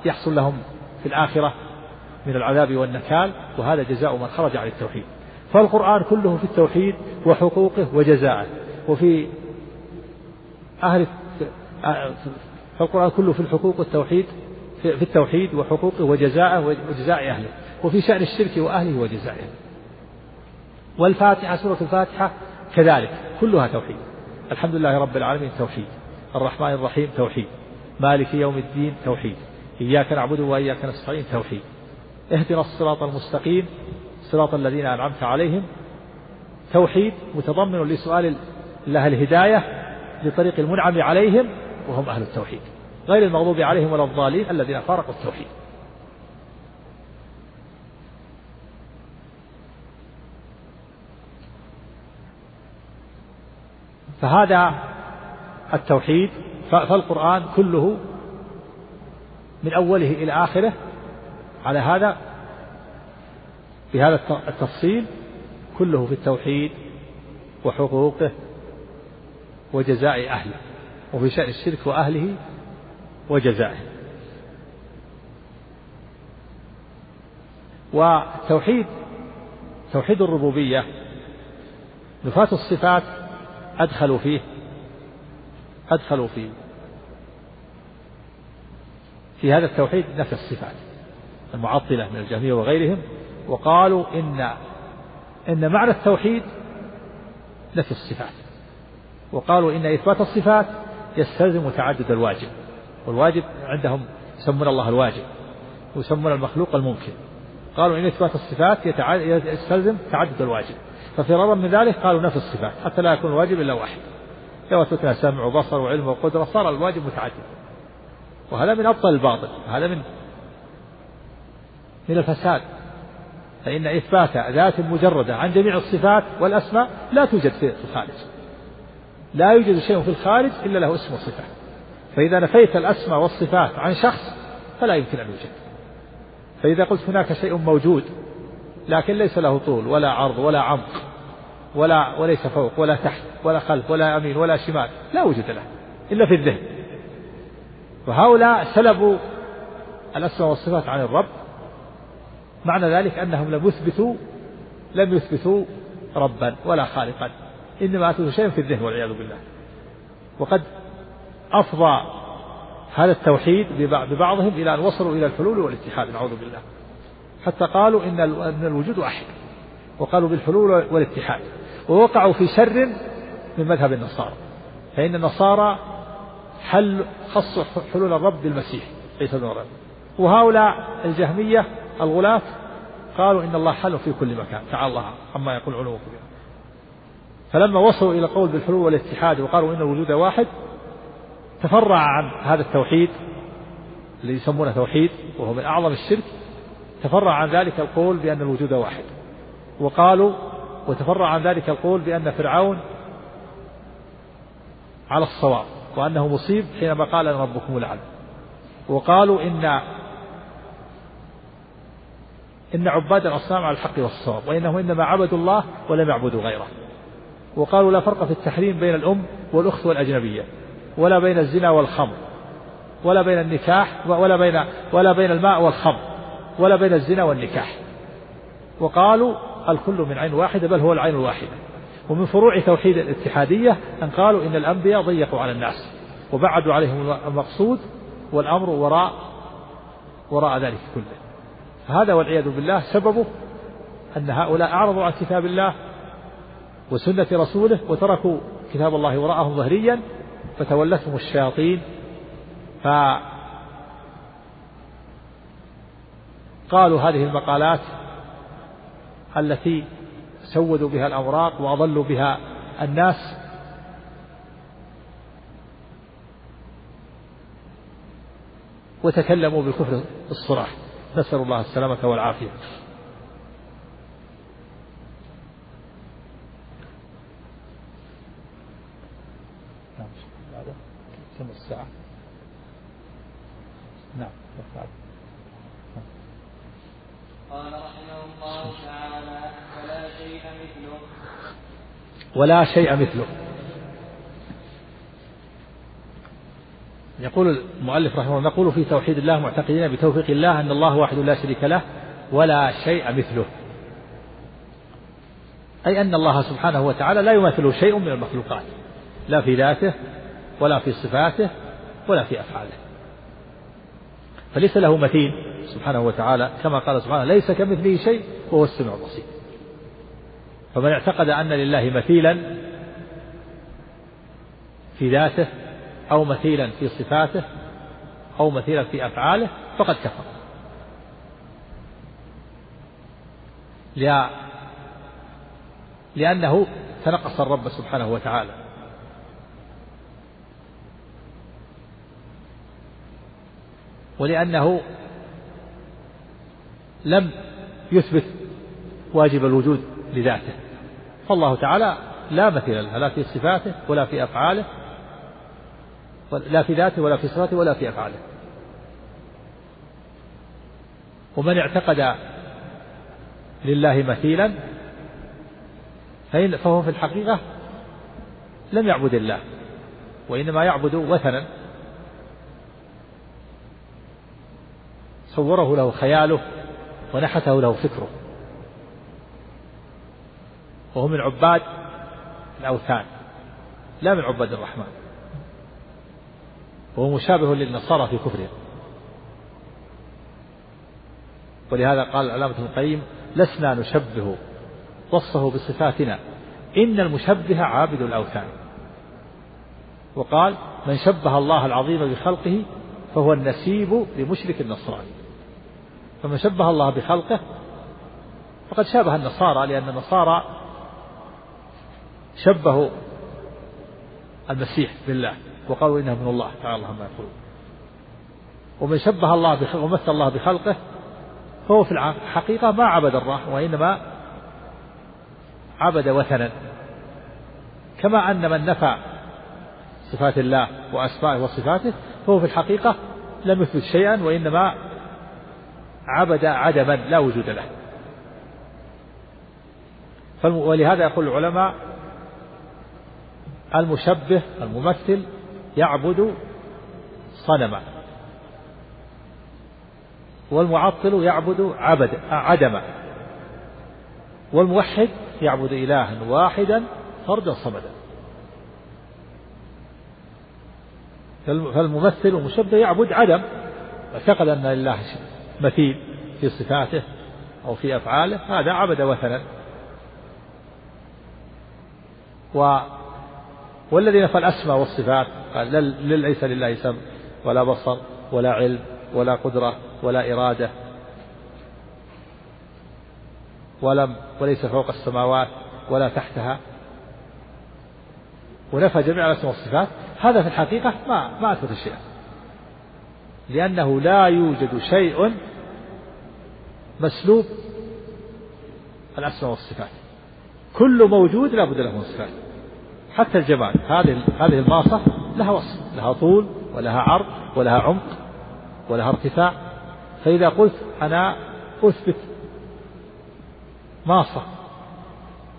يحصل لهم في الآخرة من العذاب والنكال وهذا جزاء من خرج عن التوحيد. فالقرآن كله في التوحيد وحقوقه وجزاءه. وفي أهل فالقرآن كله في الحقوق والتوحيد في التوحيد وحقوقه وجزاءه وجزاء أهله. وفي شأن الشرك وأهله وجزائه والفاتحة سورة الفاتحة كذلك كلها توحيد. الحمد لله رب العالمين توحيد. الرحمن الرحيم توحيد. مالك يوم الدين توحيد. إياك نعبد وإياك نستعين توحيد. اهدنا الصراط المستقيم صراط الذين أنعمت عليهم. توحيد متضمن لسؤال الله الهداية لطريق المنعم عليهم وهم أهل التوحيد. غير المغضوب عليهم ولا الضالين الذين فارقوا التوحيد. فهذا التوحيد فالقرآن كله من أوله إلى آخره على هذا بهذا التفصيل كله في التوحيد وحقوقه وجزاء أهله وفي شأن الشرك وأهله وجزائه. وتوحيد توحيد الربوبية نفاة الصفات أدخلوا فيه أدخلوا فيه. في هذا التوحيد نفي الصفات المعطلة من الجهمية وغيرهم وقالوا إن إن معنى التوحيد نفي الصفات. وقالوا إن إثبات الصفات يستلزم تعدد الواجب. والواجب عندهم يسمون الله الواجب ويسمون المخلوق الممكن. قالوا إن إثبات الصفات يستلزم تعدد الواجب. ففرارا من ذلك قالوا نفي الصفات حتى لا يكون الواجب إلا واحد. لو أثبتنا سمع وبصر وعلم وقدرة صار الواجب متعدد. وهذا من أبطل الباطل. هذا من من الفساد. فإن إثبات ذات مجردة عن جميع الصفات والأسماء لا توجد في الخارج. لا يوجد شيء في الخارج إلا له اسم وصفة. فإذا نفيت الأسماء والصفات عن شخص فلا يمكن أن يوجد. فإذا قلت هناك شيء موجود لكن ليس له طول ولا عرض ولا عمق ولا وليس فوق ولا تحت ولا خلف ولا يمين ولا شمال لا وجود له إلا في الذهن. وهؤلاء سلبوا الأسماء والصفات عن الرب. معنى ذلك أنهم لم يثبتوا لم يثبتوا ربا ولا خالقا. إنما أثبتوا شيئا في الذهن والعياذ بالله. وقد أفضى هذا التوحيد ببعضهم إلى أن وصلوا إلى الحلول والاتحاد نعوذ بالله. حتى قالوا إن الوجود واحد وقالوا بالحلول والاتحاد ووقعوا في شر من مذهب النصارى فإن النصارى حل خصوا حلول الرب بالمسيح ليس بالرب وهؤلاء الجهمية الغلاة قالوا إن الله حل في كل مكان تعالى الله عما يقول علو كبير فلما وصلوا إلى القول بالحلول والاتحاد وقالوا إن الوجود واحد تفرع عن هذا التوحيد الذي يسمونه توحيد وهو من أعظم الشرك تفرع عن ذلك القول بأن الوجود واحد. وقالوا وتفرع عن ذلك القول بأن فرعون على الصواب وأنه مصيب حينما قال أن ربكم الأعلى. وقالوا إن إن عباد الأصنام على الحق والصواب وإنهم إنما عبدوا الله ولم يعبدوا غيره. وقالوا لا فرق في التحريم بين الأم والأخت والأجنبية. ولا بين الزنا والخمر ولا بين النكاح ولا بين ولا بين الماء والخمر ولا بين الزنا والنكاح. وقالوا الكل من عين واحدة بل هو العين الواحدة. ومن فروع توحيد الاتحادية أن قالوا إن الأنبياء ضيقوا على الناس وبعدوا عليهم المقصود والأمر وراء وراء ذلك كله. هذا والعياذ بالله سببه أن هؤلاء أعرضوا عن كتاب الله وسنة رسوله وتركوا كتاب الله وراءهم ظهريا فتولتهم الشياطين ف قالوا هذه المقالات التي سودوا بها الأوراق وأضلوا بها الناس. وتكلموا بالكفر الصراح. نسأل الله السلامة والعافية كم الساعة نعم قال رحمه الله تعالى ولا شيء مثله ولا شيء مثله. يقول المؤلف رحمه الله نقول في توحيد الله معتقدين بتوفيق الله أن الله واحد لا شريك له ولا شيء مثله. أي أن الله سبحانه وتعالى لا يماثله شيء من المخلوقات لا في ذاته ولا في صفاته ولا في أفعاله. فليس له مثيل سبحانه وتعالى كما قال سبحانه ليس كمثله شيء وهو السميع البصير. فمن اعتقد أن لله مثيلا في ذاته أو مثيلا في صفاته أو مثيلا في أفعاله فقد كفر. لأنه تنقص الرب سبحانه وتعالى. ولأنه لم يثبت واجب الوجود لذاته. فالله تعالى لا مثيل له لا في صفاته ولا في أفعاله لا في ذاته ولا في صفاته ولا في أفعاله. ومن اعتقد لله مثيلا فهو في الحقيقة لم يعبد الله وإنما يعبد وثنا. صوره له خياله ونحته له فكره. وهو من عباد الأوثان لا من عباد الرحمن. وهو مشابه للنصارى في كفرهم. ولهذا قال العلامة ابن القيم لسنا نشبه وصفه بصفاتنا. إن المشبه عابد الأوثان. وقال من شبه الله العظيم بخلقه فهو النسيب لمشرك النصراني. فمن شبه الله بخلقه فقد شابه النصارى لأن النصارى شبهوا المسيح بالله وقالوا إنه من الله تعالى الله ما يقولون. ومن شبه الله بخلقه ومثل الله بخلقه فهو في الحقيقة ما عبد الله وإنما عبد وثنا. كما أن من نفى صفات الله وأسمائه وصفاته فهو في الحقيقة لم يثبت شيئا وإنما عبد عدما لا وجود له. ولهذا يقول العلماء المشبه الممثل يعبد صنما. والمعطل يعبد عبد عدما. والموحد يعبد إلها واحدا فردا صمدا. فالممثل والمشبه يعبد عدم. اعتقد أن لله مثيل في صفاته أو في أفعاله هذا عبد وثنا. والذي نفى الأسماء والصفات قال ليس لله سمع ولا بصر ولا علم ولا قدرة ولا إرادة ولم وليس فوق السماوات ولا تحتها. ونفى جميع الأسماء والصفات. هذا في الحقيقة ما ما أثبت شيئا لأنه لا يوجد شيء مسلوب الأسماء والصفات. كل موجود لا بد له من صفات. حتى الجمال. هذه هذه الماصة لها وصف لها طول ولها عرض ولها عمق ولها ارتفاع. فإذا قلت أنا أثبت ماصة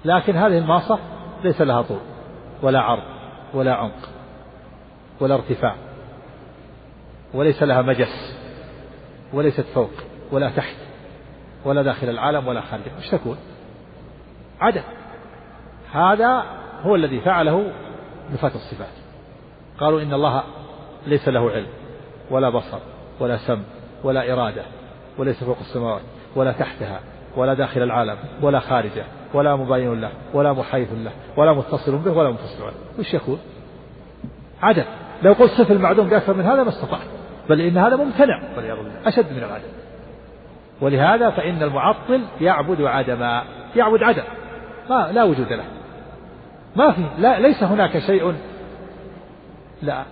لكن هذه الماصة ليس لها طول ولا عرض ولا عمق ولا ارتفاع وليس لها مجس وليست فوق ولا تحت ولا داخل العالم ولا خارجه إيش تكون عدم. هذا هو الذي فعله نفاة الصفات. قالوا إن الله ليس له علم ولا بصر ولا سم ولا إرادة وليس فوق السماوات ولا تحتها ولا داخل العالم ولا خارجه ولا مباين له ولا محايث له ولا متصل به ولا منفصل عنه. وش يكون عدم لو قلت صف المعدوم بأكثر من هذا ما استطعت. بل إن هذا ممتنع. والعياذ بالله. أشد من العدم ولهذا فإن المعطل يعبد عدما يعبد عدم. ما لا وجود له. ما في. لا ليس هناك شيء. لا.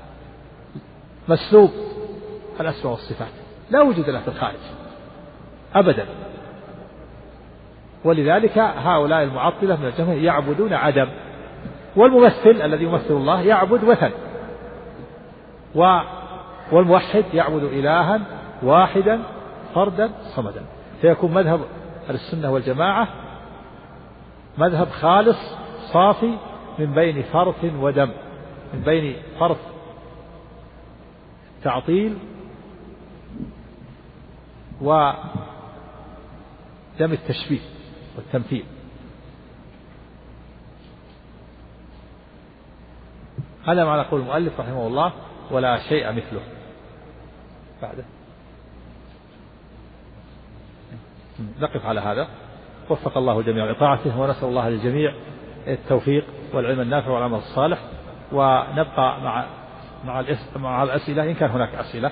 مسلوب الأسماء والصفات. لا وجود له في الخارج. أبدا. ولذلك هؤلاء المعطلة من الجمع يعبدون عدم. والممثل الذي يمثل الله يعبد وثن. و والموحد يعبد إلها واحدا فردا صمدا. فيكون مذهب السنة والجماعة مذهب خالص صافي من بين فرث ودم من بين فرث تعطيل ودم التشبيه والتمثيل. هذا معنى قول المؤلف رحمه الله ولا شيء مثله. بعده. نقف على هذا. وفق الله الجميع لطاعته ونسأل الله للجميع. التوفيق والعلم النافع والعمل الصالح ونبقى مع مع مع الأسئلة. إن كان هناك أسئلة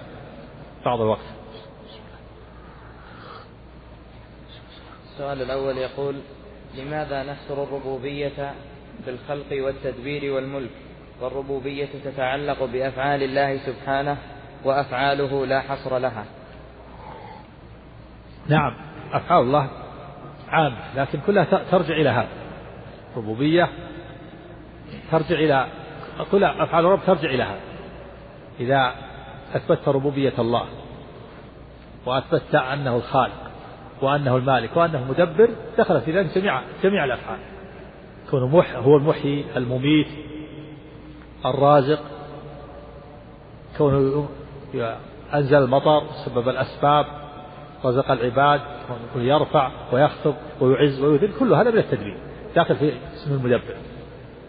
بعض الوقت. السؤال الأول يقول لماذا نحصر الربوبية بالخلق والتدبير والملك؟ والربوبية تتعلق بأفعال الله سبحانه وأفعاله لا حصر لها. نعم أفعال الله عامة لكن كلها ترجع إلى هذا. الربوبية ترجع إلى كل أفعال الرب ترجع إلى هذا. إذا أثبتت ربوبية الله وأثبتت أنه الخالق وأنه المالك وأنه المدبر دخل في ذلك جميع جميع الأفعال. كونه هو المحيي المميت الرازق. كونه أنزل المطر سبب الأسباب رزق العباد ويرفع ويخفض ويعز ويذل. كل هذا من التدبير. داخل في اسم المدبر.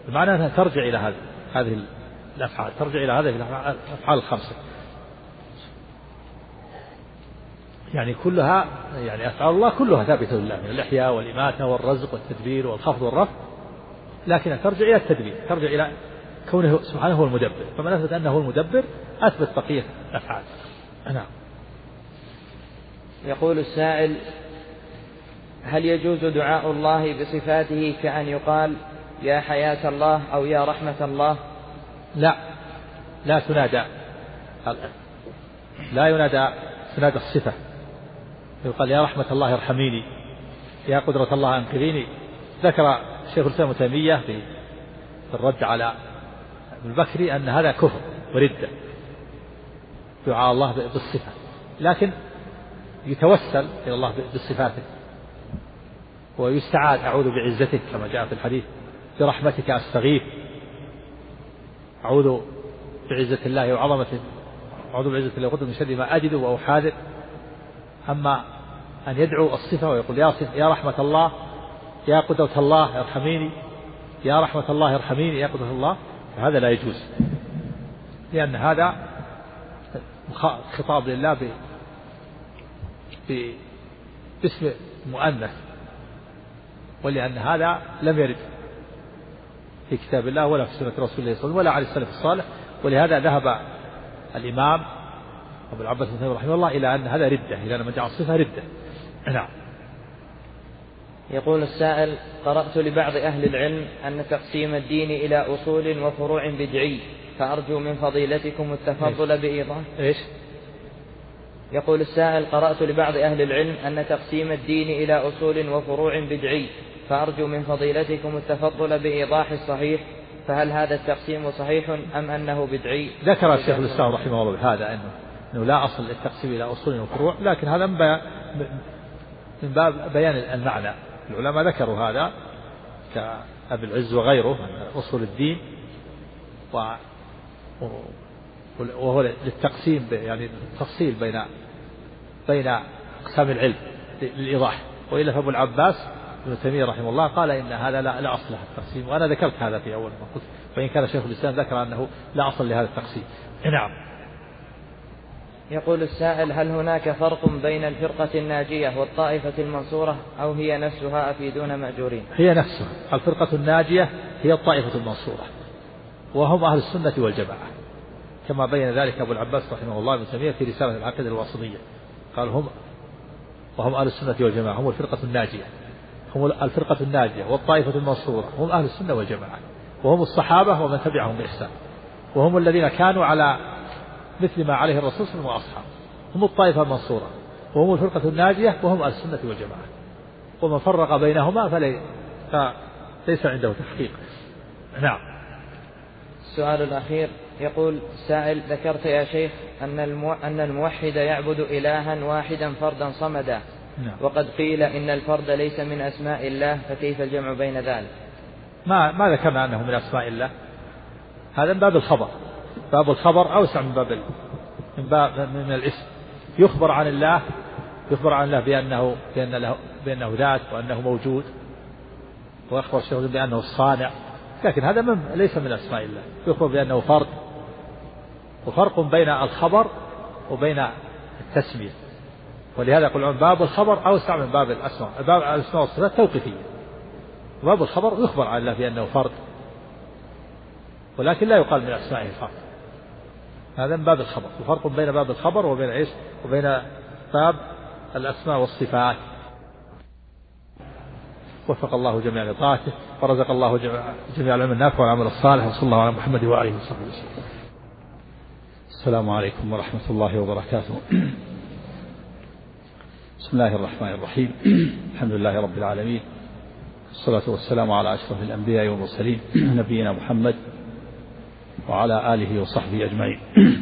بمعنى أنها ترجع إلى هذه هذه الأفعال ترجع إلى هذه الأفعال الخمسة. يعني كلها يعني أفعال الله كلها ثابتة لله من الإحياء والإماتة والرزق والتدبير والخفض والرفع لكنها ترجع إلى التدبير ترجع إلى كونه سبحانه هو المدبر. فمن أثبت أنه هو المدبر أثبت بقية الأفعال. نعم. يقول السائل هل يجوز دعاء الله بصفاته كأن يقال يا حياة الله أو يا رحمة الله؟ لا. لا تنادى. لا ينادى تنادى الصفة. يقال يا رحمة الله ارحميني. يا قدرة الله أنقذيني. ذكر شيخ الإسلام ابن تيمية في الرد على ابن البكري أن هذا كفر وردة دعاء الله بالصفة. لكن يتوسل إلى الله بصفاته ويستعاذ أعوذ بعزتك كما جاء في الحديث برحمتك أستغيث. أعوذ بعزة الله وعظمته أعوذ بعزة الله وقدر من شر ما أجد وأحاذر. أما أن يدعو الصفة ويقول يا صفة يا رحمة الله يا قدرة الله ارحميني. يا رحمة الله ارحميني. يا قدرة الله. فهذا لا يجوز لأن هذا خطاب لله باسم مؤنث. ولأن هذا لم يرد في كتاب الله ولا في سنة رسول الله صلى الله عليه وسلم ولا على السلف الصالح. ولهذا ذهب الإمام أبو العباس بن رحمه الله إلى أن هذا ردة إلى أن من جعل الصفة ردة. نعم. يقول السائل قرأت لبعض أهل العلم أن تقسيم الدين إلى أصول وفروع بدعي فأرجو من فضيلتكم التفضل بإيضاح. إيش؟ يقول السائل قرأت لبعض أهل العلم أن تقسيم الدين إلى أصول وفروع بدعي فأرجو من فضيلتكم التفضل بإيضاح الصحيح فهل هذا التقسيم صحيح أم أنه بدعي؟ ذكر الشيخ الإسلام رحمه الله هذا أنه أنه لا أصل للتقسيم إلى أصول وفروع لكن هذا من باب بيان المعنى. العلماء ذكروا هذا كأبي العز وغيره من أصول الدين و وهو للتقسيم يعني التفصيل بين بين أقسام العلم للإيضاح. وإلا فأبو العباس ابن تيمية رحمه الله قال إن هذا لا, لا أصل له التقسيم وأنا ذكرت هذا في أول ما قلت وإن كان شيخ الإسلام ذكر أنه لا أصل لهذا التقسيم. نعم. يقول السائل هل هناك فرق بين الفرقة الناجية والطائفة المنصورة أو هي نفسها أفيدون مأجورين؟ هي نفسها. الفرقة الناجية هي الطائفة المنصورة وهم أهل السنة والجماعة كما بين ذلك أبو العباس رحمه الله ابن تيمية في رسالة العقيدة الواسطية قال هم وهم أهل السنة والجماعة هم الفرقة الناجية. هم الفرقة الناجية والطائفة المنصورة هم أهل السنة والجماعة وهم الصحابة ومن تبعهم بإحسان وهم الذين كانوا على مثل ما عليه الرسول صلى الله عليه وسلم وأصحابه هم الطائفة المنصورة وهم الفرقة الناجية وهم أهل السنة والجماعة ومن فرق بينهما فليس عنده تحقيق. نعم. السؤال الأخير يقول السائل ذكرت يا شيخ أن أن الموحد يعبد إلها واحدا فردا صمدا. نعم. وقد قيل إن الفرد ليس من أسماء الله فكيف الجمع بين ذلك؟ ما ما ذكرنا أنه من أسماء الله. هذا من باب الخبر. باب الخبر أوسع من باب من باب من الاسم. يخبر عن الله يخبر عن الله بأنه بأن له بأنه ذات وأنه موجود. ويخبر الشيخ بأنه الصانع لكن هذا من ليس من أسماء الله. يخبر بأنه فرد. وفرق بين الخبر وبين التسمية. ولهذا يقول باب الخبر أوسع من باب الأسماء. باب الأسماء والصفات توقيفية. باب الخبر يخبر عن الله بأنه فرد ولكن لا يقال من أسمائه فرد. هذا من باب الخبر. وفرق بين باب الخبر وبين إيش؟ وبين باب الأسماء والصفات. وفق الله جميع لطاعته ورزق الله جميع العلم النافع والعمل الصالح وصلى الله على محمد وآله وصحبه وسلم. السلام عليكم ورحمة الله وبركاته. بسم الله الرحمن الرحيم. الحمد لله رب العالمين. الصلاة والسلام على أشرف الأنبياء والمرسلين نبينا محمد وعلى آله وصحبه أجمعين.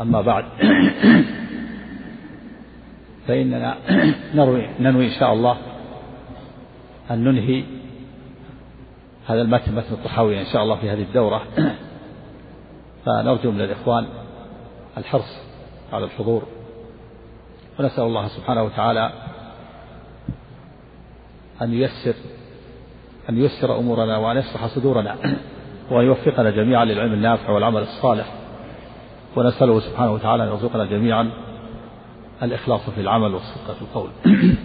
أما بعد فإننا نروي ننوي إن شاء الله أن ننهي هذا المتن متن الطحاوي إن شاء الله في هذه الدورة. فنرجو من الإخوان الحرص على الحضور. ونسأل الله سبحانه وتعالى أن ييسر أن ييسر أمورنا وأن يصلح صدورنا وأن يوفقنا جميعا للعلم النافع والعمل الصالح. ونسأله سبحانه وتعالى أن يرزقنا جميعا الإخلاص في العمل والصدق في القول.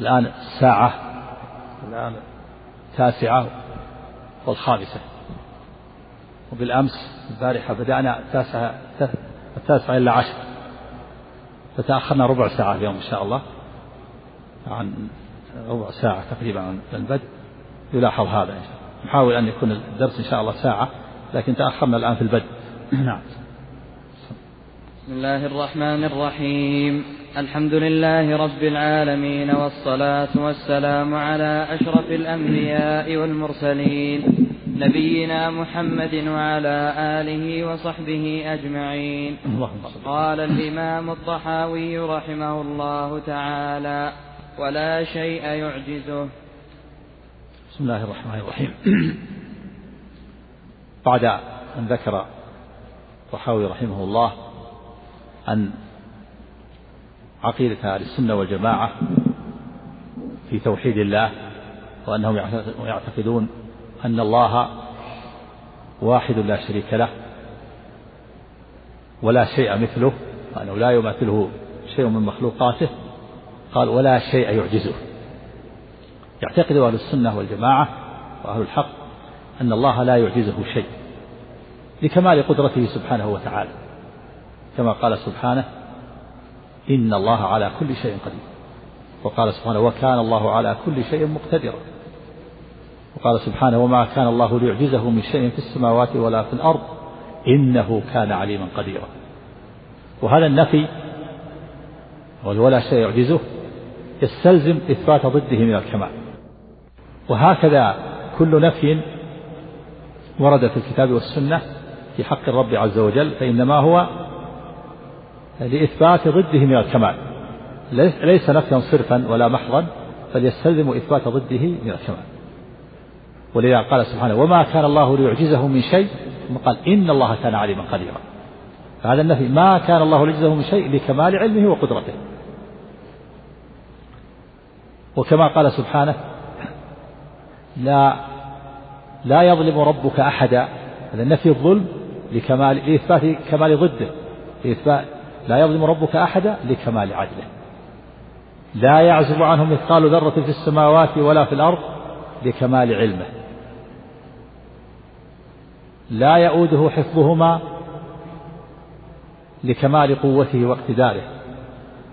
والآن الساعة الآن التاسعة والخامسة. وبالأمس البارحة بدأنا التاسعة التاسعة إلا عشر. فتأخرنا ربع ساعة اليوم إن شاء الله. عن ربع ساعة تقريبا عن البدء. يلاحظ هذا إن شاء الله. نحاول أن يكون الدرس إن شاء الله ساعة لكن تأخرنا الآن في البدء. نعم. بسم الله الرحمن الرحيم. الحمد لله رب العالمين والصلاة والسلام على أشرف الأنبياء والمرسلين. نبينا محمد وعلى آله وصحبه أجمعين. قال الإمام الطحاوي رحمه الله تعالى ولا شيء يعجزه. بسم الله الرحمن الرحيم. بعد أن ذكر الطحاوي رحمه الله أن عقيدة أهل السنة والجماعة في توحيد الله وأنهم يعتقدون أن الله واحد لا شريك له ولا شيء مثله وأنه لا يماثله شيء من مخلوقاته قال ولا شيء يعجزه. يعتقد أهل السنة والجماعة وأهل الحق أن الله لا يعجزه شيء لكمال قدرته سبحانه وتعالى. كما قال سبحانه إن الله على كل شيء قدير. وقال سبحانه وكان الله على كل شيء مقتدرا. وقال سبحانه وما كان الله ليعجزه من شيء في السماوات ولا في الأرض إنه كان عليما قديرا. وهذا النفي ولا شيء يعجزه يستلزم إثبات ضده من الكمال. وهكذا كل نفي ورد في الكتاب والسنة في حق الرب عز وجل فإنما هو لإثبات ضده من الكمال. ليس نفيا صرفا ولا محضا بل يستلزم إثبات ضده من الكمال. ولذا قال سبحانه وما كان الله ليعجزه من شيء ثم قال إن الله كان عليما قديرا. فهذا النفي ما كان الله ليعجزه من شيء لكمال علمه وقدرته. وكما قال سبحانه لا لا يظلم ربك أحدا. هذا نفي الظلم لكمال لإثبات كمال ضده. لإثبات لا يظلم ربك أحدا لكمال عدله. لا يعزب عنه مثقال ذرة في السماوات ولا في الأرض لكمال علمه. لا يؤوده حفظهما لكمال قوته واقتداره.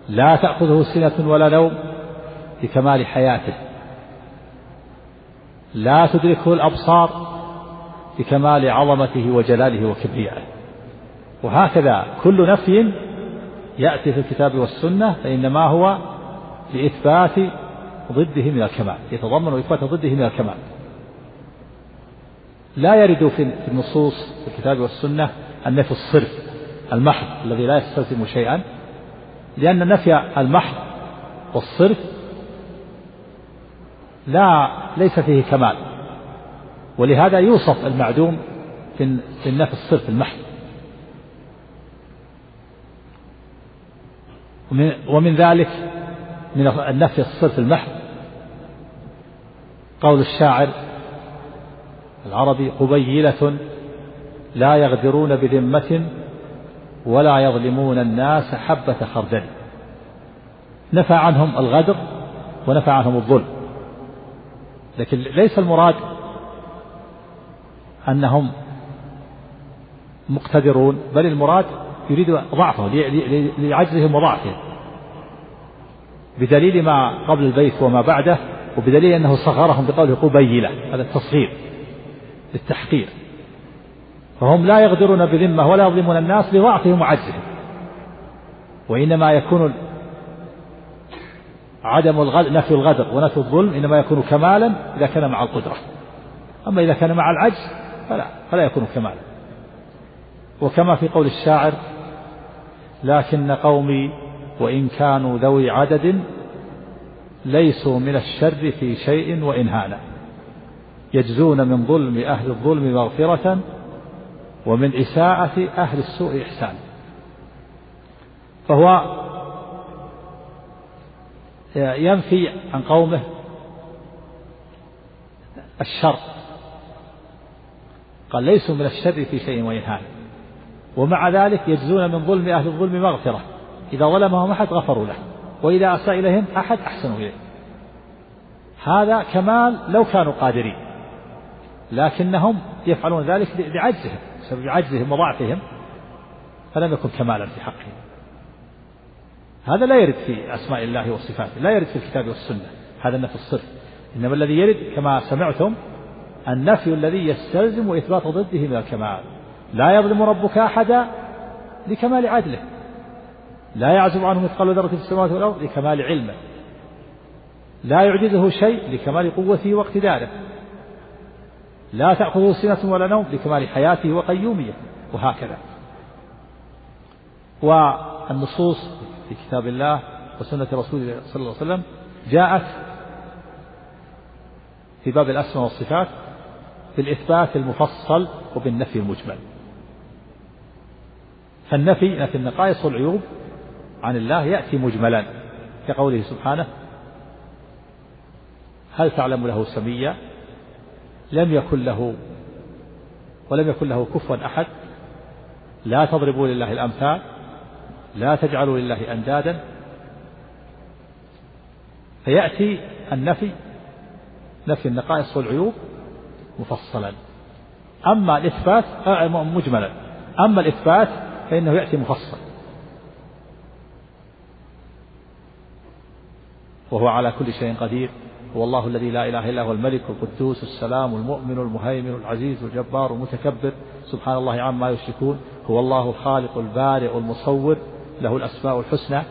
لا تأخذه سنة ولا نوم لكمال حياته. لا تدركه الأبصار لكمال عظمته وجلاله وكبريائه. وهكذا كل نفي يأتي في الكتاب والسنة فإنما هو لإثبات ضده من الكمال يتضمن إثبات ضده من الكمال. لا يرد في النصوص في الكتاب والسنة النفي الصرف المحض الذي لا يستلزم شيئا لأن نفي المحض والصرف لا ليس فيه كمال. ولهذا يوصف المعدوم في النفي الصرف المحض. ومن ذلك من النفي الصرف المحض. قول الشاعر العربي قبيلة لا يغدرون بذمة ولا يظلمون الناس حبة خردل. نفى عنهم الغدر ونفى عنهم الظلم. لكن ليس المراد أنهم مقتدرون بل المراد يريد ضعفه لعجزهم وضعفهم. بدليل ما قبل البيت وما بعده وبدليل أنه صغرهم بقوله قبيلة هذا التصغير. للتحقير. فهم لا يغدرون بذمة ولا يظلمون الناس لضعفهم وعجزهم. وإنما يكون عدم الغدر نفي الغدر ونفي الظلم إنما يكون كمالا إذا كان مع القدرة. أما إذا كان مع العجز فلا فلا يكون كمالا. وكما في قول الشاعر لكن قومي وإن كانوا ذوي عدد ليسوا من الشر في شيء وإن هانا. يجزون من ظلم أهل الظلم مغفرة ومن إساءة أهل السوء إحسان. فهو ينفي عن قومه الشر. قال ليسوا من الشر في شيء وينهان ومع ذلك يجزون من ظلم أهل الظلم مغفرة. إذا ظلمهم أحد غفروا له وإذا أساء إليهم أحد أحسنوا إليه. هذا كمال لو كانوا قادرين. لكنهم يفعلون ذلك لعجزهم بسبب عجزهم وضعفهم فلم يكن كمالا في حقهم هذا لا يرد في أسماء الله وصفاته لا يرد في الكتاب والسنة هذا النفي الصرف. إنما الذي يرد كما سمعتم النفي الذي يستلزم إثبات ضده من الكمال. لا يظلم ربك أحدا لكمال عدله. لا يعزب عنه مثقال ذرة في السماوات والأرض لكمال علمه. لا يعجزه شيء لكمال قوته واقتداره. لا تأخذه سنة ولا نوم لكمال حياته وقيوميته وهكذا. والنصوص في كتاب الله وسنة رسوله صلى الله عليه وسلم جاءت في باب الأسماء والصفات بالإثبات المفصل وبالنفي المجمل. فالنفي نفي النقائص والعيوب عن الله يأتي مجملا كقوله سبحانه هل تعلم له سميا؟ لم يكن له ولم يكن له كفوا أحد. لا تضربوا لله الأمثال لا تجعلوا لله أندادا. فيأتي النفي نفي النقائص والعيوب مفصلا. أما الإثبات مجملا. أما الإثبات فإنه يأتي مفصل. وهو على كل شيء قدير. هو الله الذي لا إله إلا هو الملك القدوس السلام المؤمن المهيمن العزيز الجبار المتكبر. سبحان الله عما يشركون. هو الله الخالق البارئ المصور. له الأسماء الحسنى.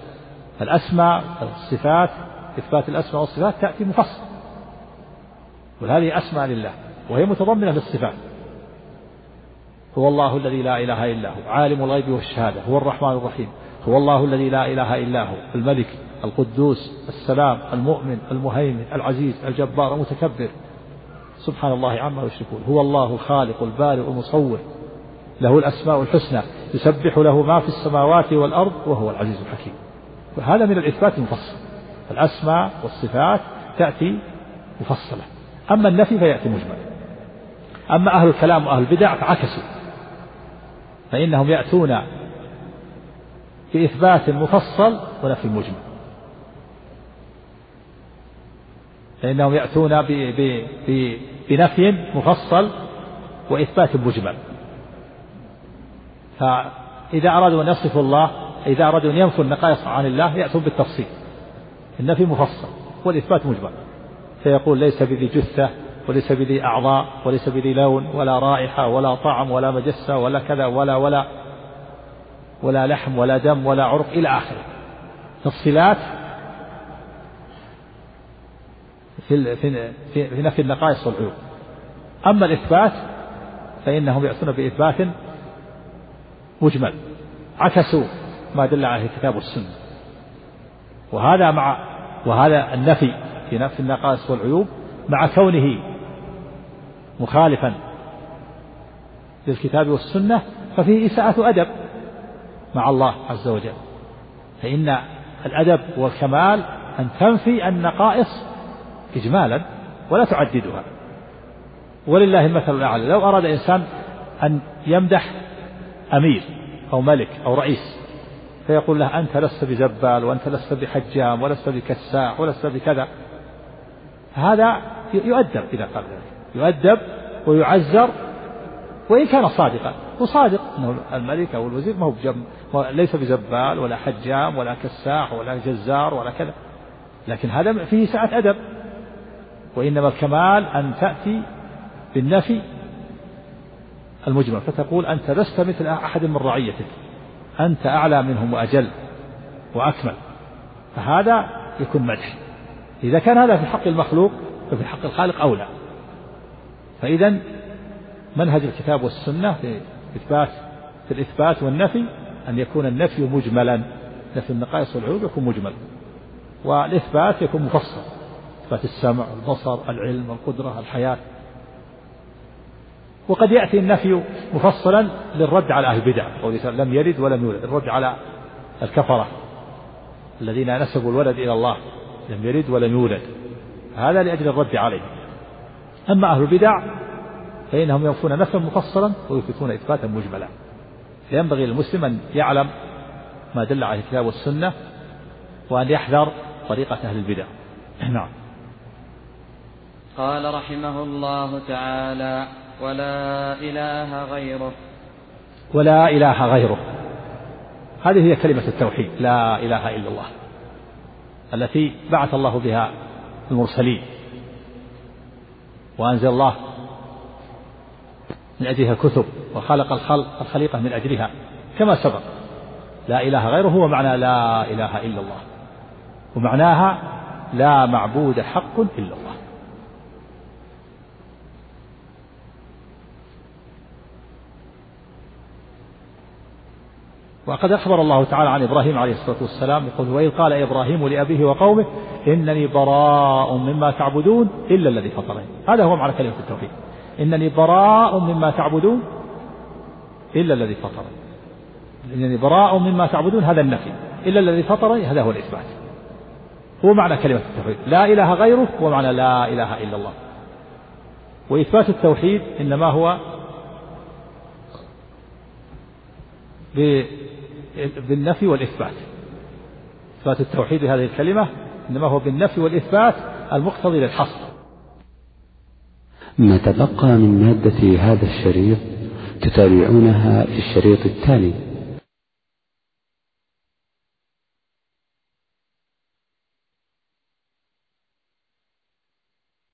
الأسماء الصفات إثبات الأسماء والصفات تأتي مفصل. وهذه أسماء لله وهي متضمنة للصفات. هو الله الذي لا إله إلا هو. عالم الغيب والشهادة. هو الرحمن الرحيم. هو الله الذي لا إله إلا هو. الملك. القدوس السلام المؤمن المهيمن العزيز الجبار المتكبر. سبحان الله عما يشركون. هو الله الخالق البارئ المصور. له الأسماء الحسنى. يسبح له ما في السماوات والأرض وهو العزيز الحكيم. وهذا من الإثبات المفصل. الأسماء والصفات تأتي مفصلة. أما النفي فيأتي مجمل أما أهل الكلام وأهل البدع فعكسوا. فإنهم يأتون بإثبات مفصل ونفي مجمل. فإنهم يأتون بنفي مفصل وإثبات مجمل. فإذا أرادوا أن يصفوا الله إذا أرادوا أن ينفوا النقائص عن الله يأتون بالتفصيل. النفي مفصل والإثبات مجمل. فيقول ليس بذي جثة وليس بذي أعضاء وليس بذي لون ولا رائحة ولا طعم ولا مجسة ولا كذا ولا ولا ولا لحم ولا دم ولا عرق إلى آخره. تفصيلات في في في نفي النقائص والعيوب أما الإثبات فإنهم يأتون بإثبات مجمل. عكسوا ما دل عليه الكتاب والسنة وهذا مع وهذا النفي في نفي النقائص والعيوب مع كونه مخالفا للكتاب والسنة ففيه إساءة أدب مع الله عز وجل. فإن الأدب والكمال أن تنفي النقائص إجمالا ولا تعددها. ولله المثل الأعلى. لو أراد إنسان أن يمدح أمير أو ملك أو رئيس فيقول له أنت لست بزبال وأنت لست بحجام ولست بكساح ولست بكذا. هذا يؤدب إذا قال ذلك. يؤدب ويعزر وإن كان صادقا. هو صادق أنه الملك أو الوزير ما هو بجم ليس بزبال ولا حجام ولا كساح ولا جزار ولا كذا. لكن هذا فيه سعة أدب. وإنما الكمال أن تأتي بالنفي المجمل فتقول أنت لست مثل أحد من رعيتك أنت أعلى منهم وأجل وأكمل فهذا يكون مدح. إذا كان هذا في حق المخلوق ففي حق الخالق أولى. فإذا منهج الكتاب والسنة في إثبات في الإثبات والنفي أن يكون النفي مجملا نفي النقائص والعيوب يكون مجمل والإثبات يكون مفصل. إثبات السمع البصر العلم القدرة الحياة. وقد يأتي النفي مفصلا للرد على أهل البدع لم يلد ولم يولد. الرد على الكفرة الذين نسبوا الولد إلى الله. لم يلد ولم يولد. هذا لأجل الرد عليه. أما أهل البدع فإنهم ينفون نفسا مفصلا ويثبتون إثباتا مجملا. فينبغي للمسلم أن يعلم ما دل عليه الكتاب والسنة وأن يحذر طريقة أهل البدع. نعم. قال رحمه الله تعالى ولا إله غيره. ولا إله غيره. هذه هي كلمة التوحيد لا إله إلا الله التي بعث الله بها المرسلين. وأنزل الله من أجلها الكتب وخلق الخلق الخليقة من أجلها كما سبق. لا إله غيره هو معنى لا إله إلا الله ومعناها لا معبود حق إلا الله. وقد أخبر الله تعالى عن إبراهيم عليه الصلاة والسلام يقول وإذ قال إبراهيم لأبيه وقومه إنني براء مما تعبدون إلا الذي فطرني. هذا هو معنى كلمة التوحيد. إنني براء مما تعبدون إلا الذي فطرني. إنني براء مما تعبدون هذا النفي. إلا الذي فطرني هذا هو الإثبات. هو معنى كلمة التوحيد. لا إله غيره هو معنى لا إله إلا الله. وإثبات التوحيد إنما هو بالنفي والإثبات. إثبات التوحيد بهذه الكلمة إنما هو بالنفي والإثبات المقتضي للحصر. ما تبقى من مادة هذا الشريط تتابعونها في الشريط التالي.